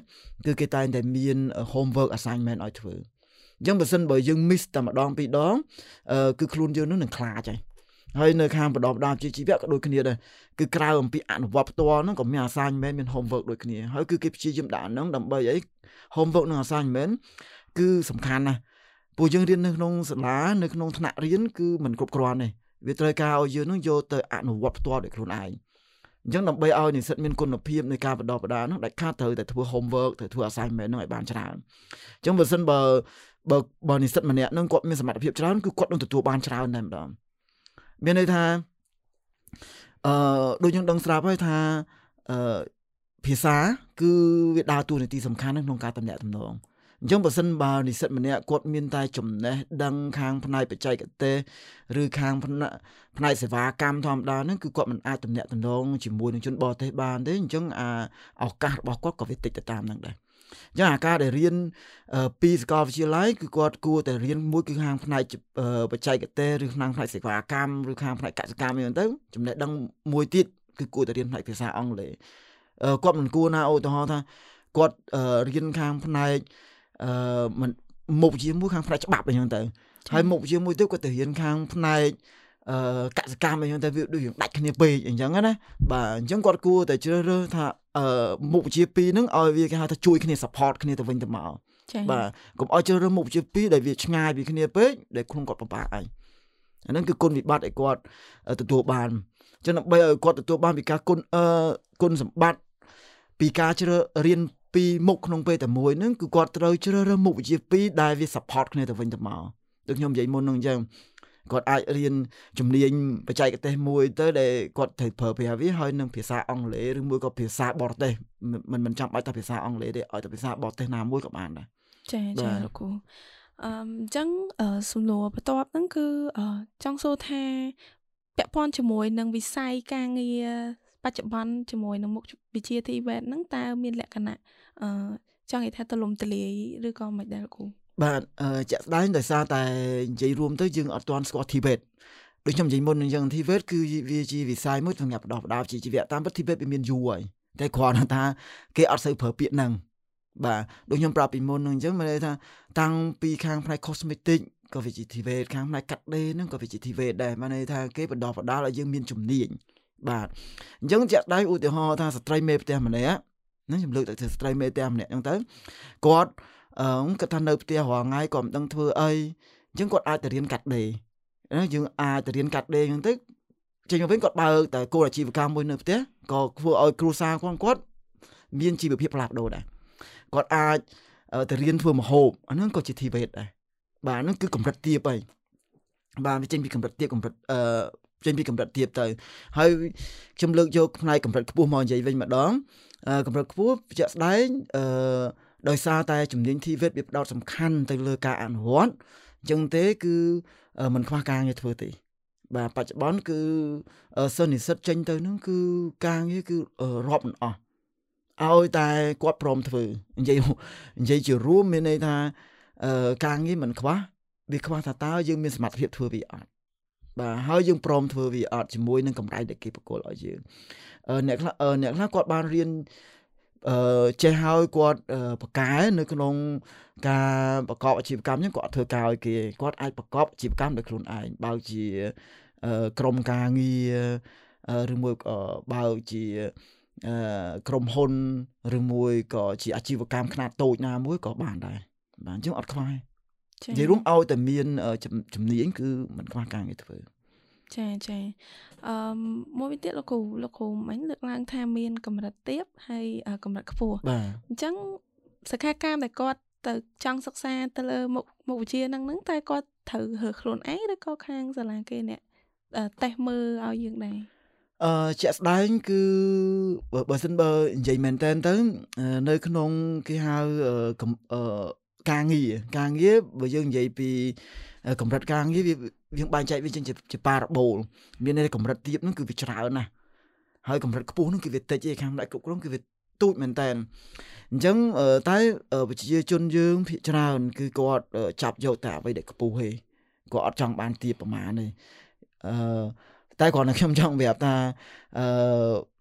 គឺគេតែងតែមាន homework assignment ឲ្យធ្វើអញ្ចឹងបើសិនបើយើង miss តែម្ដងពីរដងគឺខ្លួនយើងនឹងខ្លាចហើយ ហើយនៅខាងបណ្ដុះបណ្ដាលជាជីវៈក៏ដូចគ្នាដែរគឺក្រៅអំពីអនុវត្តផ្ទាល់ហ្នឹងក៏មាន assignment មាន homework ដូចគ្នាហើយគឺគេព្យាយាមដាក់ហ្នឹងដើម្បីអី homework និង assignment គឺសំខាន់ណាស់ពួកយើងរៀននៅក្នុងសាលានៅក្នុងថ្នាក់រៀនគឺមិនគ្រប់គ្រាន់ទេវាត្រូវការឲ្យយើងនឹងយកទៅអនុវត្តផ្ទាល់ដោយខ្លួនឯងអញ្ចឹងដើម្បីឲ្យនិស្សិតមានគុណភាពនៃការបណ្ដុះបណ្ដាលនោះដាច់ខាតត្រូវតែធ្វើ homework ត្រូវធ្វើ assignment នោះឲ្យបានច្រើនអញ្ចឹងបើសិនបើបើបើនិស្សិតម្នាក់នឹងគាត់មានសមត្ថភាពច្រើនគឺគាត់នឹងទទួលបានច្រើនតែម្ដង មានន័យថាអឺដូចយើងដឹងស្រាប់ហើយថាអឺភាសា គឺវាដើរតួនាទីសំខាន់ក្នុងការតំណាក់តំណងអអញ្ចឹងបើសិនបើនិស្សិតម្នាក់គាត់មានតែចំណេះដឹងខាងផ្នែកបច្ចេកទេសឬខាងផ្នែកផ្នែកសេវាកម្មធម្មតាហ្នឹងគឺគាត់មិនអាចទំនាក់ទំនងជាមួយនឹងជនបរទេសបានទេអញ្ចឹងអាឱកាសរបស់គាត់ក៏វាតិចទៅតាមហ្នឹងដែរ អញ្ចឹងអាការដែលរៀនពីសាកលវិទ្យាល័យគឺគាត់គួរតែរៀនមួយគឺខាងផ្នែកបច្ចេកទេសឬខាងផ្នែកសេវាកម្មឬខាងផ្នែកកសិកម្មអីហ្នឹងទៅចំណេះដឹងមួយទៀតគឺគួរតែរៀនផ្នែកភាសាអង់គ្លេសគាត់មិនគួរណាឧទាហរណ៍ថាគាត់រៀនខាងផ្នែកអឺមិនមុខជាមួយខាងផ្នែកច្បាប់អីចឹងទៅហើយមុខជាមួយទៅគាត់ទៅរៀនខាងផ្នែកអឺ កសកម្មអីចឹងទៅវាដូចយើងដាច់គ្នាពេកអញ្ចឹងណាបាទអញ្ចឹងគាត់គួរតែជ្រើសរើសថាអឺមុខវិជ្ជាពីរហ្នឹងឲ្យវាគេហៅថាជួយគ្នា support គ្នាទៅវិញទៅមកបាទកុំឲ្យជ្រើសរើសមុខវិជ្ជាពីរដែលវាឆ្ងាយពីគ្នាពេកដែលខ្លួនគាត់ពិបាកអីអាហ្នឹងគឺគុណវិបត្តិឲ្យគាត់ទទួលបានចឹងដើម្បីឲ្យគាត់ទទួលបានពីការគុណអឺគុណសម្បត្តិពីការជ្រើរៀនពីមុខក្នុងពេលតែមួយហ្នឹងគឺគាត់ត្រូវជ្រើសរើសមុខវិជ្ជាពីរដែលវា support គ្នាទៅវិញទៅមកដូចខ្ញុំនិយាយមុនហ្នឹងអញ្ចឹង គាត់អាចរៀនជំនាញបច្ចេកទេសមួយទៅដែលគាត់ត្រូវប្រើប្រាស់វាហើយនឹងភាសាអង់គ្លេសឬមួយក៏ភាសាបរទេសមិនមិនចាំបាច់តែភាសាអង់គ្លេសទេឲ្យតែភាសាបរទេសណាមួយក៏បានដែរចាចាលោកគ្រូអឺអញ្ចឹងសំណួរបន្ទាប់ហ្នឹងគឺចង់សួរថាពាក់ព័ន្ធជាមួយនឹងវិស័យការងារបច្ចុប្បន្នជាមួយនឹងមុខវិជ្ជា TVET ហ្នឹងតើមានលក្ខណៈអឺចង់និយាយថាទលំទលាយឬក៏មិនដែរលោកគ្រូ បាទជាក់ស្ដែងដោយសារតែនិយាយរួមទៅយើងអត់ទាន់ស្គាល់ TVET ដូចខ្ញុំនិយាយមុនអញ្ចឹង TVET គឺវាជាវិស័យមួយសម្រាប់បដោះបដោជាជីវៈតាមពិត TVET វាមានយូរហើយតែគ្រាន់តែថាគេអត់សូវប្រើពាក្យហ្នឹងបាទដូចខ្ញុំប្រាប់ពីមុនហ្នឹងអញ្ចឹងមានន័យថាតាំងពីខាងផ្នែក cosmetic ក៏វាជា TVET ខាងផ្នែកកាត់ដេរហ្នឹងក៏វាជា TVET ដែរមានន័យថាគេបដោះបដោឲ្យយើងមានជំនាញបាទអញ្ចឹងជាក់ដៃឧទាហរណ៍ថាស្ត្រីមេផ្ទះម្នាក់ហ្នឹងខ្ញុំលើកទៅស្ត្រីមេផ្ទះម្នាក់អញ្ចឹងទៅគាត់ អឺគាត់ថានៅផ្ទះរាល់ថ្ងៃគាត់មិនដឹងធ្វើអីអញ្ចឹងគាត់អាចទៅរៀនកាត់ដេរយើងអាចទៅរៀនកាត់ដេរអញ្ចឹងទៅចេញមកវិញគាត់បើកតែគោលអាជីវកម្មមួយនៅផ្ទះក៏ធ្វើឲ្យគ្រួសារគាត់គាត់មានជីវភាពផ្លាស់ប្ដូរដែរគាត់អាចទៅរៀនធ្វើម្ហូបអាហ្នឹងក៏ជា TVET ដែរបាទហ្នឹងគឺកម្រិតទាបហើយបាទវាចេញពីកម្រិតទាបកម្រិតអឺចេញពីកម្រិតទាបទៅហើយខ្ញុំលើកយកផ្នែកកម្រិតខ្ពស់មកនិយាយវិញម្ដងកម្រិតខ្ពស់ជាក់ស្ដែងអឺ ដោយសារតែជំនាញ TVET វាផ្ដោតសំខាន់ទៅលើការអនុវត្តអញ្ចឹងទេគឺมันខ្វះការងារធ្វើទេបាទបច្ចុប្បន្នគឺសិស្សនិស្សិតចេញទៅនឹងគឺការងារគឺរាប់មិនអស់ឲ្យតែគាត់ព្រមធ្វើនិយាយនិយាយជារួមមានន័យថាការងារមិនខ្វះវាខ្វះថាតើយើងមានសមត្ថភាពធ្វើវាអត់បាទហើយយើងព្រមធ្វើវាអត់ជាមួយនឹងកម្រៃដែលគេប្រគល់ឲ្យយើងអ្នកខ្លះអ្នកខ្លះគាត់បានរៀន អឺចេះហើយគាត់បកែនៅក្នុងការប្រកបអាជីវកម្មហ្នឹងគាត់ធ្វើការឲ្យគេគាត់អាចប្រកបអាជីវកម្មដោយខ្លួនឯងបើជាក្រុមការងារឬមួយក៏បើជាក្រុមហ៊ុនឬមួយក៏ជាអាជីវកម្មខ្នាតតូចណាមួយក៏បានដែរបាទអញ្ចឹងអត់ខ្វះនិយាយរួមឲ្យតែមានជំនាញគឺมันខ្វះការងារធ្វើចាចា អឺមួយវិញទៀតលោកគ្រូលោកគ្រូមិញលើកឡើងថាមានកម្រិតទាបហើយកម្រិតខ្ពស់អញ្ចឹងសិក្ខាកាមដែលគាត់ទៅចង់សិក្សាទៅលើមុខមុខវិជ្ជាហ្នឹងហ្នឹងតែគាត់ត្រូវរើសខ្លួនឯងឬក៏ខាងសាលាគេអ្នកតេស្តមើលឲ្យយើងដែរអឺជាក់ស្ដែងគឺបើសិនបើនិយាយមែនតើទៅនៅក្នុងគេហៅអឺការងារការងារបើយើងនិយាយពីកម្រិតការងារវា យើងបែងចែកវាចេញជាប៉ារ៉ាបូលមានន័យកម្រិតទាបហ្នឹងគឺវាច្រើនណាស់ហើយកម្រិតខ្ពស់ហ្នឹងគឺវាតិចឯខាងផ្នែកគ្រប់គ្រងគឺវាទូចមែនតើអញ្ចឹងតែប្រជាជនយើងភាគច្រើន គឺគាត់ចាប់យកតែអ្វីដែលខ្ពស់ទេគាត់អត់ចង់បានទាបប្រមាណទេអឺតែគ្រាន់តែខ្ញុំចង់ប្រាប់ថាអឺ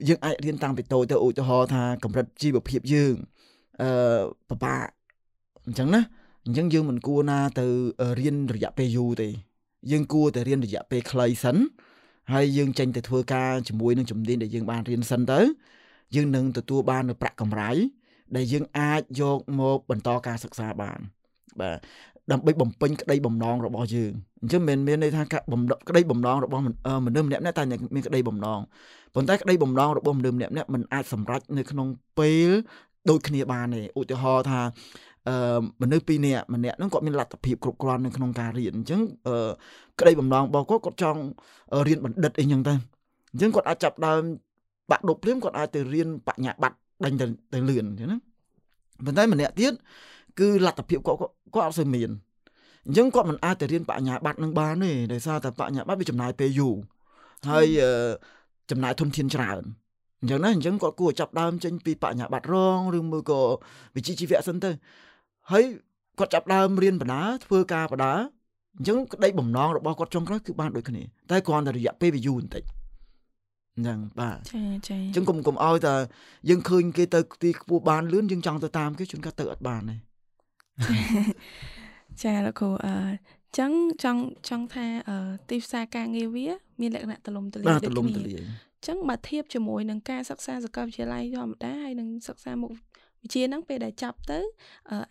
យើងអាចរៀនតាំងពីតូចទៅឧទាហរណ៍ថាកម្រិតជីវភាពយើងអឺពិបាកអញ្ចឹងណាអញ្ចឹងយើងមិនគួរណាទៅរៀនរយៈពេលយូរទេ យើងគួរតែរៀនរយៈពេលខ្លីសិនហើយយើងចេញទៅធ្វើការជាមួយនឹងជំនាញដែលយើងបានរៀនសិនទៅយើងនឹងទទួលបាននូវប្រាក់កម្រៃដែលយើងអាចយកមកបន្តការសិក្សាបានបាទដើម្បីបំពេញក្តីបំណងរបស់យើងអញ្ចឹងមិនមានន័យថាក្តីបំណងរបស់មនុស្សម្នាក់ៗតែមានក្តីបំណងប៉ុន្តែក្តីបំណងរបស់មនុស្សម្នាក់ៗមិនអាចសម្រេចនៅក្នុងពេលដូចគ្នាបានទេឧទាហរណ៍ថា អឺមនុស្សពីរនាក់ម្នាក់ហ្នឹងគាត់មានលទ្ធភាពគ្រប់គ្រាន់នៅក្នុងការរៀនអញ្ចឹងអឺក្តីបំណងរបស់គាត់គាត់ចង់រៀនបណ្ឌិតអីចឹងទៅអញ្ចឹងគាត់អាចចាប់ដើមបាក់ដប់ព្រាមគាត់អាចទៅរៀនបញ្ញាបត្រដេញទៅទៅលឿនអញ្ចឹងណាប៉ុន្តែម្នាក់ទៀតគឺលទ្ធភាពគាត់គាត់អត់សូវមានអញ្ចឹងគាត់មិនអាចទៅរៀនបញ្ញាបត្រនឹងបានទេដោយសារតែបញ្ញាបត្រវាចំណាយពេលយូរហើយចំណាយធនធានច្រើនអញ្ចឹងណាអញ្ចឹងគាត់គួរចាប់ដើមចេញពីបញ្ញាបត្ររងឬមួយក៏វិជ្ជាជីវៈសិនទៅ ហើយគាត់ចាប់ដើមរៀនបណ្ដាធ្វើការបដាអញ្ចឹងក្តីបំណងរបស់គាត់ចុងក្រោយគឺបានដូចគ្នាតែគ្រាន់តែរយៈពេលវាយូរបន្តិចអញ្ចឹងបាទចាចាអញ្ចឹងកុំកុំឲ្យតែយើងឃើញគេទៅទីខ្ពស់បានលឿនយើងចង់ទៅតាមគេជួនកាលទៅអត់បានទេចាលោកគ្រូអឺចឹងចង់ចង់ថាទីផ្សារការងារវា មានលក្ខណៈទលំទលាយដូចគ្នាអញ្ចឹងបើធៀបជាមួយនឹងការសិក្សាសាកលវិទ្យាល័យធម្មតាហើយនឹងសិក្សាមុខ វិជ្ជាហ្នឹងពេលដែលចាប់ទៅ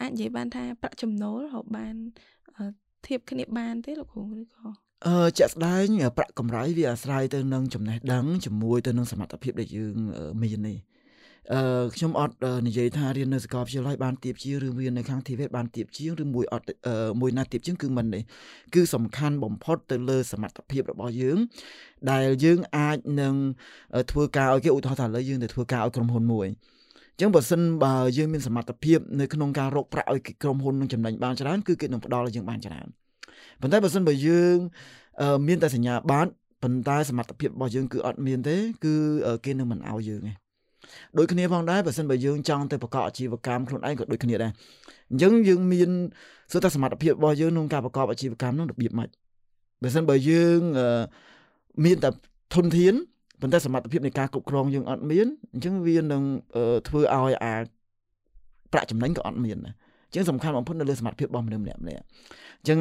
អាចនិយាយបានថាប្រាក់ចំណូលរកបានធៀបគ្នាបានទេលោកគ្រូឬក៏អឺជាក់ស្ដែងប្រាក់កម្រៃវាអាស្រ័យទៅនឹងចំណេះដឹងជាមួយទៅនឹងសមត្ថភាពដែលយើងមាននេះអឺខ្ញុំអត់និយាយថារៀននៅសាកលវិទ្យាល័យបានទៀបជាងឬរៀននៅខាងធីវេតបានទៀបជាងឬមួយអត់មួយណាទៀបជាងគឺមិនទេគឺសំខាន់បំផុតទៅលើសមត្ថភាពរបស់យើង ដែលយើងអាចនឹងធ្វើការឲ្យគេឧទាហរណ៍ថាឥឡូវយើងទៅធ្វើការឲ្យក្រុមហ៊ុនមួយ ចឹងបើសិនបើយើងមានសមត្ថភាពនៅក្នុងការរកប្រាក់ឲ្យក្រុមហ៊ុននឹងចំណេញបានច្រើនគឺគេនឹងផ្ដល់ឲ្យយើងបានច្រើនប៉ុន្តែបើសិនបើយើងមានតែសញ្ញាបត្រប៉ុន្តែសមត្ថភាពរបស់យើងគឺអត់មានទេ គឺគេនឹងមិនឲ្យយើងទេដូចគ្នាផងដែរបើសិនបើយើងចង់ទៅប្រកបអាជីវកម្មខ្លួនឯងក៏ដូចគ្នាដែរអញ្ចឹងយើងមានសួរតែសមត្ថភាពរបស់យើងក្នុងការប្រកបអាជីវកម្មនោះរបៀបម៉េចបើសិនបើយើងមានតែធនធាន ប៉ុន្តែសមត្ថភាពនៃការគ្រប់គ្រងយើងអត់មានអញ្ចឹងវានឹងធ្វើឲ្យអាប្រាក់ចំណេញក៏អត់មានដែរអញ្ចឹងសំខាន់បំផុតនៅលើសមត្ថភាពរបស់មនុស្សម្នាក់ម្នាក់អញ្ចឹង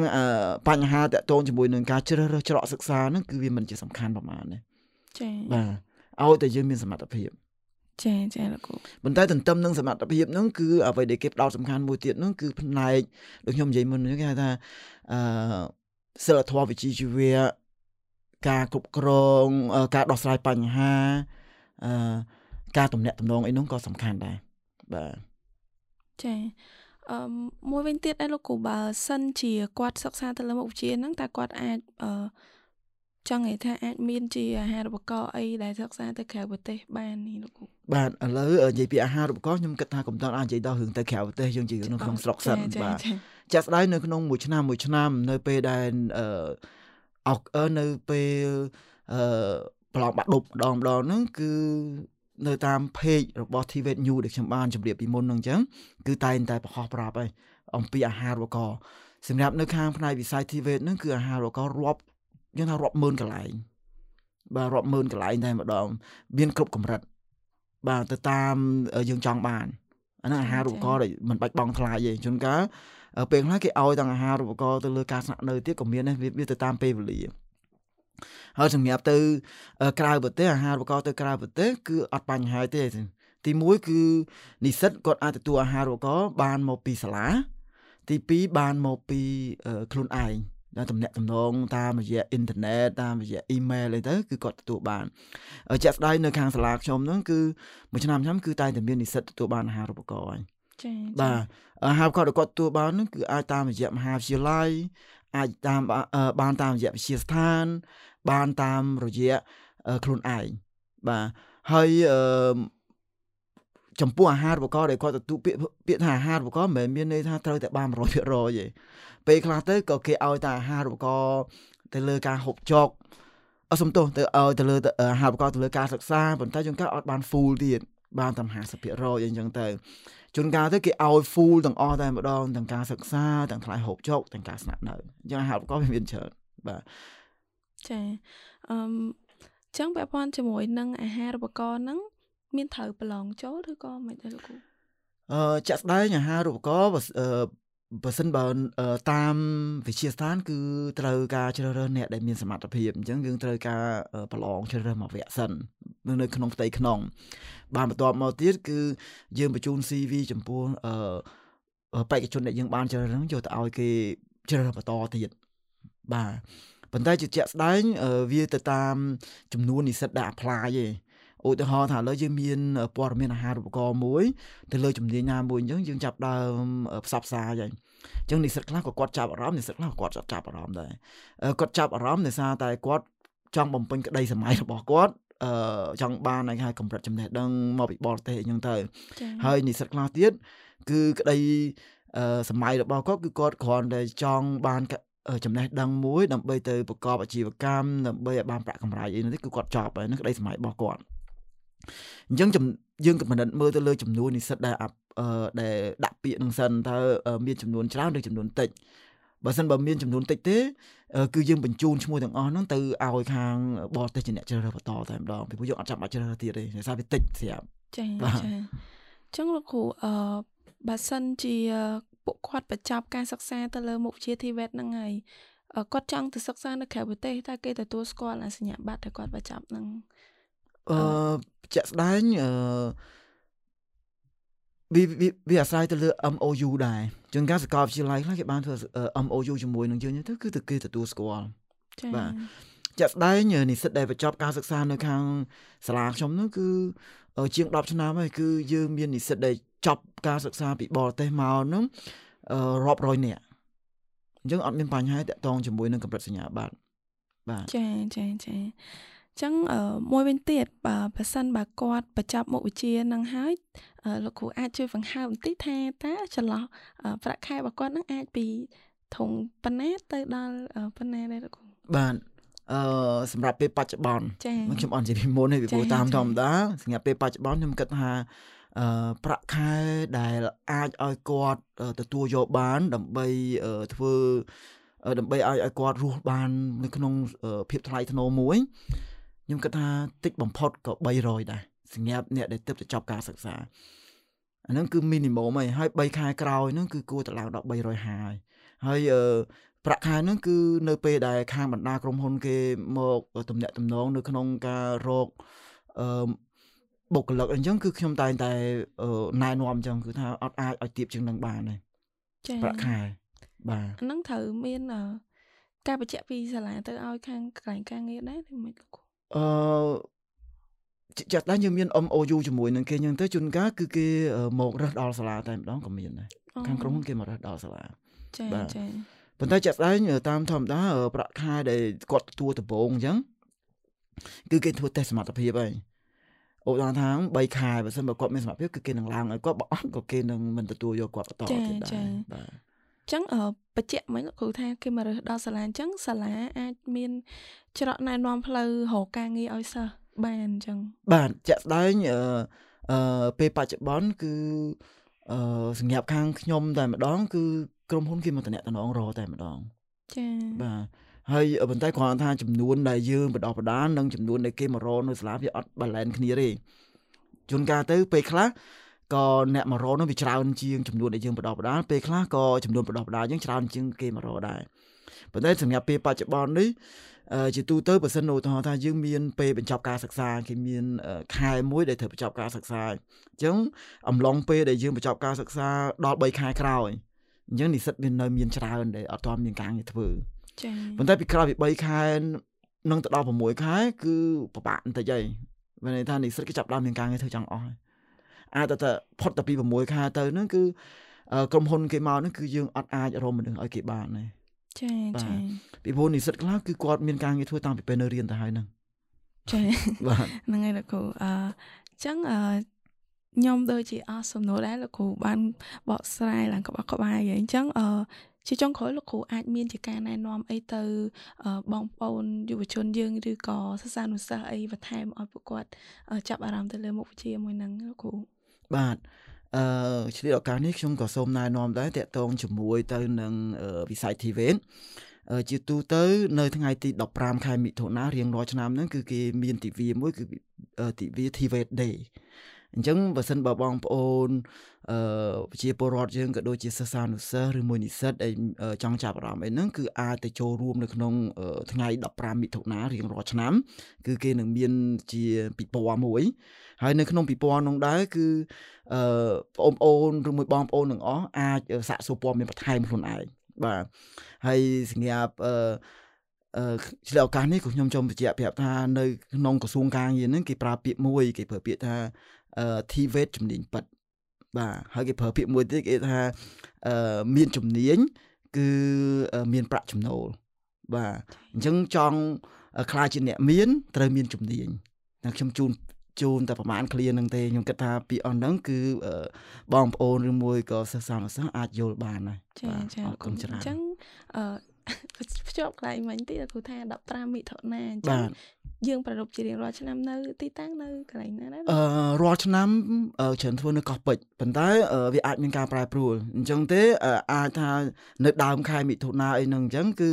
បញ្ហាតាក់ទងជាមួយនឹងការជ្រើសរើសច្រកសិក្សាហ្នឹងគឺវាមិនជាសំខាន់ប្រហែលទេចា៎បាទឲ្យតែយើងមានសមត្ថភាពចាចាលោកគ្រូប៉ុន្តែទន្ទឹមនឹងសមត្ថភាពហ្នឹងគឺអ្វីដែលគេផ្ដោតសំខាន់មួយទៀតហ្នឹងគឺផ្នែកដូចខ្ញុំនិយាយមុនហ្នឹងគេហៅថាអឺសិលធម៌វិជ្ជាជីវៈ ការគ្រប់គ្រងការដោះស្រាយបញ្ហាអឺការទំនាក់ទំនងអីនោះក៏សំខាន់ដែរបាទចាអឺមួយវិញទៀតដែរលោកគ្រូបើសិនជាគាត់សិក្សាទៅលើមុខវិជ្ជាហ្នឹងតើគាត់អាចអឺចង់និយាយថាអាចមានជាអាហារូបករណ៍អីដែលសិក្សាទៅក្រៅប្រទេសបាននេះលោកគ្រូបាទឥឡូវនិយាយពីអាហារូបករណ៍ខ្ញុំគិតថាកំតត់អាចនិយាយដល់រឿងទៅក្រៅប្រទេសយើងនិយាយនៅក្នុងស្រុកសិនបាទចាក់ស្ដាយនៅក្នុងមួយឆ្នាំមួយឆ្នាំនៅពេលដែលអឺ អកនៅពេលអឺប្រឡងបាក់ដប់ម្ដងម្ដងហ្នឹងគឺនៅតាម page របស់ TVET New ដែលខ្ញុំបានជម្រាបពីមុនហ្នឹងអញ្ចឹងគឺតែងតែបង្ហោះប្រាប់ហើយអំពីអាហារូបករណ៍សម្រាប់នៅខាងផ្នែកវិស័យ TVET ហ្នឹងគឺអាហារូបករណ៍រាប់យើងថារាប់ម៉ឺនកន្លែងបាទរាប់ម៉ឺនកន្លែងតែម្ដង មានគ្រប់កម្រិតបាទទៅតាមយើងចង់បាន អានោះអាហារូបករណ៍ដែលមិនបាច់បង់ថ្លៃទេជួនកាលពេលខ្លះគេឲ្យទាំងអាហារូបករណ៍ទៅលើការស្នាក់នៅទៀតក៏មានដែរវាទៅតាមពេលវេលាហើយសម្រាប់ទៅក្រៅប្រទេសអាហារូបករណ៍ទៅក្រៅប្រទេសគឺអត់បញ្ហាទេទី1គឺនិស្សិតគាត់អាចទទួលអាហារូបករណ៍បានមកពីសាលាទី2បានមកពីខ្លួនឯង ដែលតំណាក់តំណងតាមរយៈអ៊ីនធឺណិតតាមរយៈអ៊ីមែលអីទៅគឺគាត់ទទួលបានជាក់ស្ដែងនៅខាងសាលាខ្ញុំហ្នឹងគឺមួយឆ្នាំឆ្នាំគឺតែតែមាននិស្សិតទទួលបានអាហារូបករណ៍ហើយចា៎បាទអាហារូបករណ៍ដែលគាត់ទទួលបានហ្នឹងគឺអាចតាមរយៈមហាវិទ្យាល័យអាចតាមបានតាមរយៈវិទ្យាស្ថាន បានតាមរយៈខ្លួនឯងបាទហើយអឺចំពោះអាហារូបករណ៍ដែលគាត់ទទួលពាក្យពាក្យថាអាហារូបករណ៍មិនមែនមានន័យថាត្រូវតែបាន100%ទេ ពេលខ្លះទៅក៏គេឲ្យតែអាហារូបករណ៍ទៅលើការហូបចុកអសំទោសទៅឲ្យទៅលើអាហារូបករណ៍ទៅលើការសិក្សាប៉ុន្តែជួនកាលអត់បាន full ទៀតបានតែ50%អីចឹងទៅជួនកាលទៅគេឲ្យ full ទាំងអស់តែម្ដងទាំងការសិក្សាទាំងថ្លៃហូបចុកទាំងការស្នាក់នៅអញ្ចឹងអាហារូបករណ៍វាមានច្រើនបាទចាអឺចឹងពាក់ព័ន្ធជាមួយនឹងអាហារូបករណ៍ហ្នឹងមានត្រូវប្រឡងចូលឬក៏មិនដែរលោកគ្រូអឺចាក់ស្ដែងអាហារូបករណ៍ បើសិនបើតាមវិជាស្ថាន គឺត្រូវការជ្រើសរើសអ្នកដែលមានសមត្ថភាពអញ្ចឹងយើងត្រូវការប្រឡងជ្រើសរើសមកវគ្គសិននៅក្នុងផ្ទៃក្នុង បានបន្ទាប់មកទៀតគឺយើងបញ្ជូន CV ចំពោះអឺបេក្ខជនដែលយើងបានជ្រើសរើសយកទៅឲ្យគេជ្រើសរើសបន្តទៀតបាទប៉ុន្តែជាជាក់ស្ដែងវាទៅតាមចំនួននិស្សិតដែល apply ឯង ឧទាហរណ៍ថាឥឡូវយើងមានព័ត៌មានអាហារូបករណ៍មួយទៅលើជំនាញណាមួយអញ្ចឹងយើងចាប់ដើមផ្សព្វផ្សាយហើយអញ្ចឹងនិស្សិតខ្លះក៏គាត់ចាប់អារម្មណ៍និស្សិតខ្លះក៏គាត់ចាប់អារម្មណ៍ដែរគាត់ចាប់អារម្មណ៍ដោយសារតែគាត់ចង់បំពេញក្តីសម័យរបស់គាត់អឺចង់បានគេហៅកម្រិតចំណេះដឹងមកពីបរទេសអញ្ចឹងទៅហើយនិស្សិតខ្លះទៀតគឺក្តីអឺសម័យរបស់គាត់គឺគាត់គ្រាន់តែចង់បានចំណេះដឹងមួយដើម្បីទៅប្រកបអាជីវកម្មដើម្បីឲ្យបានប្រាក់កម្រៃអីនោះគឺគាត់ចប់ហើយនឹងក្តីសម័យរបស់គាត់ អញ្ចឹងយើងក៏មិនដិតមើលទៅលើចំនួននិស្សិតដែលអឺដែលដាក់ពាក្យនឹងសិនតើមានចំនួនច្រើនឬចំនួនតិចបើសិនបើមានចំនួនតិចទេគឺយើងបញ្ជូនឈ្មោះទាំងអស់ហ្នឹងទៅឲ្យខាងបរទេសជាអ្នកជ្រើសរើសបន្តតែម្ដងពីព្រោះយើងអត់ចាំបាច់ជ្រើសរើសទៀតទេដោយសារវាតិចស្រាប់ចាចាអញ្ចឹងលោកគ្រូអឺបើសិនជាពួកគាត់បញ្ចប់ការសិក្សាទៅលើមុខវិជ្ជា TVET ហ្នឹងហើយគាត់ចង់ទៅសិក្សានៅក្រៅប្រទេសតើគេទទួលស្គាល់អាសញ្ញាបត្រដែលគាត់បញ្ចប់ហ្នឹង អឺជាក់ស្ដែងអឺវាវាអាស្រ័យទៅលើ MOU ដែរជាងការសកលវិទ្យាល័យខ្លះគេបានធ្វើ MOU ជាមួយនឹងយើងទៅគឺទៅគេទទួលស្គាល់បាទជាក់ស្ដែងនិស្សិតដែលបញ្ចប់ការសិក្សានៅខាងសាលាខ្ញុំនោះគឺជាង10ឆ្នាំហើយគឺយើងមាននិស្សិតដែលចប់ការសិក្សាពីបរទេសមកនោះរាប់រយនាក់អញ្ចឹងអត់មានបញ្ហាតាក់ទងជាមួយនឹងកម្រិតសញ្ញាបត្របាទចាចាចា ចឹងមួយវិញទៀតបើប្រសិនបើគាត់បញ្ចប់មុខវិជ្ជានឹងហើយលោកគ្រូអាចជួយបង្ហើបបន្តិចថាតើចន្លោះប្រាក់ខែរបស់គាត់នឹងអាចពីធុងប៉ុណ្ណាទៅដល់ប៉ុណ្ណាដែរលោកគ្រូបាទអឺសម្រាប់ពេលបច្ចុប្បន្នខ្ញុំអត់និយាយពីមុនទេពីព្រោះតាមធម្មតាសម្រាប់ពេលបច្ចុប្បន្នខ្ញុំគិតថាអឺប្រាក់ខែដែលអាចឲ្យគាត់ទទួលយកបាន ដើម្បីធ្វើដើម្បីឲ្យឲ្យគាត់រស់បាន នៅក្នុងភាពថ្លៃថ្នូរមួយ ខ្ញុំគិតថាតិចបំផុតក៏300ដែរសម្រាប់អ្នកដែលទើបតែចប់ការសិក្សាអាហ្នឹងគឺ minimum ហើយហើយ3ខែក្រោយហ្នឹងគឺគួរទៅឡើងដល់350ហើយហើយអឺប្រាក់ខែហ្នឹងគឺនៅពេលដែលខាងបណ្ដាក្រុមហ៊ុនគេមកទំនាក់ទំនងនៅក្នុងការរកអឺបុគ្គលិកអញ្ចឹងគឺខ្ញុំតែងតែណែនាំអញ្ចឹងគឺថាអត់អាចឲ្យទៀបជាងនឹងបានទេចា៎ប្រាក់ខែបាទហ្នឹងត្រូវមានការបញ្ជាក់ពីសាលាទៅឲ្យខាងកន្លែងការងារដែរឬមិនលោក អឺចាត់ដែរយើងមាន MOU ជាមួយនឹងគេអញ្ចឹងទៅជួនកាលគឺគេមករើសដល់សាលាតែម្ដងក៏មានដែរខាងក្រុមហ៊ុនគេមករើសដល់សាលាចា៎ចា៎ប៉ុន្តែចាត់ដែរតាមធម្មតាប្រាក់ខែដែលគាត់ទទួលដំបូងអញ្ចឹងគឺគេធ្វើតេស្តសមត្ថភាពហើយឧទាហរណ៍ថា3ខែបើសិនបើគាត់មានសមត្ថភាពគឺគេនឹងឡើងឲ្យគាត់បើអត់ក៏គេនឹងមិនទទួលយកគាត់បន្តទៀតដែរបាទ ចឹងអឺបញ្ជាក់មិញគ្រូថាគេមករើសដល់សាលាអញ្ចឹងសាលាអាចមានច្រកណែនាំផ្លូវរកការងារឲ្យសិស្សបានអញ្ចឹងបាទជាក់ស្ដែងអឺអឺពេលបច្ចុប្បន្នគឺអឺសម្រាប់ខាងខ្ញុំតែម្ដង គឺក្រុមហ៊ុនគេមកតំណតំណងរតែម្ដងចា៎បាទហើយប៉ុន្តែគ្រាន់ថាចំនួនដែលយើងបដោះបដាននិងចំនួនដែលគេមករនៅសាលាវាអត់បាឡែនគ្នាទេជួនកាលទៅពេលខ្លះ ក៏អ្នកមករនោះវាច្រើនជាងចំនួនដែលយើងបដោះបដាលពេលខ្លះក៏ចំនួនបដោះបដាលយើងច្រើនជាងគេមករដែរប៉ុន្តែសម្រាប់ពេលបច្ចុប្បន្ននេះជាទូទៅបើសិនឧទាហរណ៍ថាយើងមានពេលបញ្ចប់ការសិក្សាគេមានខែមួយដែលត្រូវបញ្ចប់ការសិក្សាអញ្ចឹងអំឡុងពេលដែលយើងបញ្ចប់ការសិក្សាដល់3ខែក្រោយអញ្ចឹងនិស្សិតមាននៅមានច្រើនដែលអត់ទាន់មានការងារធ្វើចា៎ប៉ុន្តែពីក្រោយពី3ខែនឹងទៅដល់6ខែគឺពិបាកបន្តិចហើយមានន័យថានិស្សិតគេចាប់ដើមមានការងារធ្វើចង់អស់ហើយ អាចតែផុតតែពី6ខែទៅហ្នឹងគឺក្រុមហ៊ុនគេមកហ្នឹងគឺយើងអត់អាចរកមនុស្សឲ្យគេបានទេចាចាពីព្រោះនិស្សិតខ្លះគឺគាត់មានការងារធ្វើតាំងពីពេលនៅរៀនទៅហើយហ្នឹងចាបាទហ្នឹងហើយលោកគ្រូអឺចឹងអឺខ្ញុំដូចជាអស់សំណួរដែរលោកគ្រូបានបកស្រាយឡើងក្បោះក្បាយអញ្ចឹងអឺជាចុងក្រោយលោកគ្រូអាចមានជាការណែនាំអីទៅបងប្អូនយុវជនយើងឬក៏សិស្សានុសិស្សអីបន្ថែមឲ្យពួកគាត់ចាប់អារម្មណ៍ទៅលើមុខវិជ្ជាមួយនឹងលោកគ្រូ បាទអឺឆ្លៀតឱកាសនេះខ្ញុំក៏សូមណែនាំដែរតកតងជាមួយទៅនឹងវិស័យ TVN ជាទូទៅនៅថ្ងៃទី15ខែមិថុនារៀងរាល់ឆ្នាំហ្នឹងគឺគេមានទិវាមួយគឺទិវា TVN Day អញ្ចឹងបើសិនបើបងប្អូនអឺប្រជាពលរដ្ឋយើងក៏ដូចជាសិស្សានុសិស្សឬមួយនិស្សិតដែលចង់ចាប់អារម្មណ៍អីហ្នឹងគឺអាចទៅចូលរួមនៅក្នុងថ្ងៃ15មិថុនារៀងរាល់ឆ្នាំ គឺគេនឹងមានជាពិព័រណ៍មួយ ហើយនៅក្នុងពិព័រណ៍នោះដែរគឺអឺបងប្អូនឬមួយបងប្អូនទាំងអស់អាចសាកសួរព័ត៌មានបន្ថែមខ្លួនឯងបាទហើយសម្រាប់អឺអឺឆ្លៀតឱកាសនេះក៏ខ្ញុំសូមបញ្ជាក់ប្រាប់ថានៅក្នុងក្រសួងការងារហ្នឹងគេប្រើពាក្យមួយគេប្រើពាក្យថាអឺ TVET ជំនាញប៉ិតបាទហើយគេប្រើពាក្យមួយទៀតគេថាអឺមានជំនាញគឺមានប្រាក់ចំណូលបាទអញ្ចឹងចង់ខ្លាចជាអ្នកមានត្រូវមានជំនាញតែខ្ញុំជូនជូនតែប្រហែលឃ្លានឹងទេខ្ញុំគិតថាពីអស់ហ្នឹងគឺបងប្អូនឬមួយក៏សិស្សសាស្ត្រអាចយល់បានដែរចាចាអរគុណច្រើនអញ្ចឹងអឺ ភ្ជាប់កន្លែងមិញតិចគ្រូថា15មិថុនាអញ្ចឹងយើងប្រារព្ធជារៀងរាល់ឆ្នាំនៅទីតាំងនៅកន្លែងណាដែរអឺរាល់ឆ្នាំច្រើនធ្វើនៅកោះពេជ្រប៉ុន្តែវាអាចមានការប្រែប្រួលអញ្ចឹងទេអាចថានៅដើមខែមិថុនាអីហ្នឹងអញ្ចឹងគឺ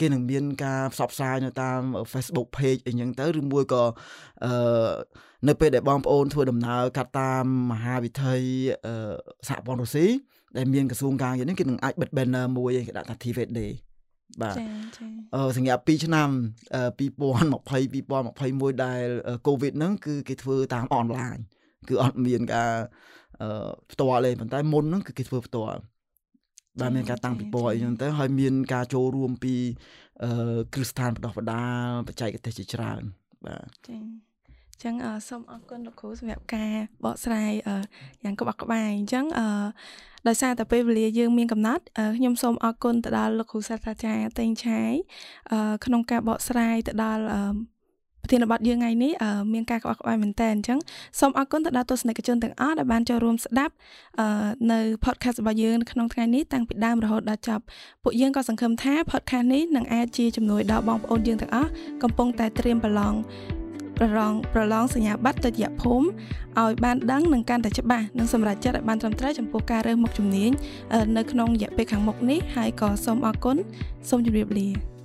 គេនឹងមានការផ្សព្វផ្សាយនៅតាម Facebook page អីចឹងទៅឬមួយក៏អឺនៅពេលដែលបងប្អូនធ្វើដំណើរកាត់តាមមហាវិថីសហព័ន្ធរុស្ស៊ីដែលមានក្រសួងការងារនេះគេនឹងអាចបិទ banner មួយគេដាក់ថា TVET Day បាទចាចាអឺសញ្ញា2ឆ្នាំ2020 2021ដែលកូវីដហ្នឹងគឺគេធ្វើតាមអនឡាញគឺអត់មានការអឺផ្ទាល់ទេប៉ុន្តែមុនហ្នឹងគឺគេធ្វើផ្ទាល់បាទមានការតាំងពិព័រណ៍អីចឹងទៅហើយមានការចូលរួមពីអឺគ្រឹះស្ថានបណ្ដុះបណ្ដាលបច្ចេកទេសជាច្រើនបាទចាចឹងសូមអរគុណលោកគ្រូសម្រាប់ការបកស្រាយយ៉ាងក្បោះក្បាយអញ្ចឹងអឺ ដោយសារតែពេលវេលាយើងមានកំណត់ខ្ញុំសូមអរគុណទៅដល់លោកគ្រូសាស្ត្រាចារ្យតេងឆាយក្នុងការបកស្រាយទៅដល់ប្រធានបទយើងថ្ងៃនេះមានការក្បោះក្បាយមែនតើអញ្ចឹងសូមអរគុណទៅដល់ទស្សនិកជនទាំងអស់ដែលបានចូលរួមស្ដាប់នៅ podcast របស់យើងក្នុងថ្ងៃនេះតាំងពីដើមរហូតដល់ចប់ពួកយើងក៏សង្ឃឹមថា podcast នេះនឹងអាចជាជំនួយដល់បងប្អូនយើងទាំងអស់កំពុងតែត្រៀមប្រឡង ប្រឡងប្រឡងសញ្ញាបត្រទុតិយភូមិឲ្យបានដឹងនិងកាន់តែច្បាស់និងសម្រេចចិត្តឲ្យបានត្រឹមត្រូវចំពោះការរើសមុខជំនាញនៅក្នុងរយៈពេលខាងមុខនេះហើយក៏សូមអរគុណសូមជម្រាបលា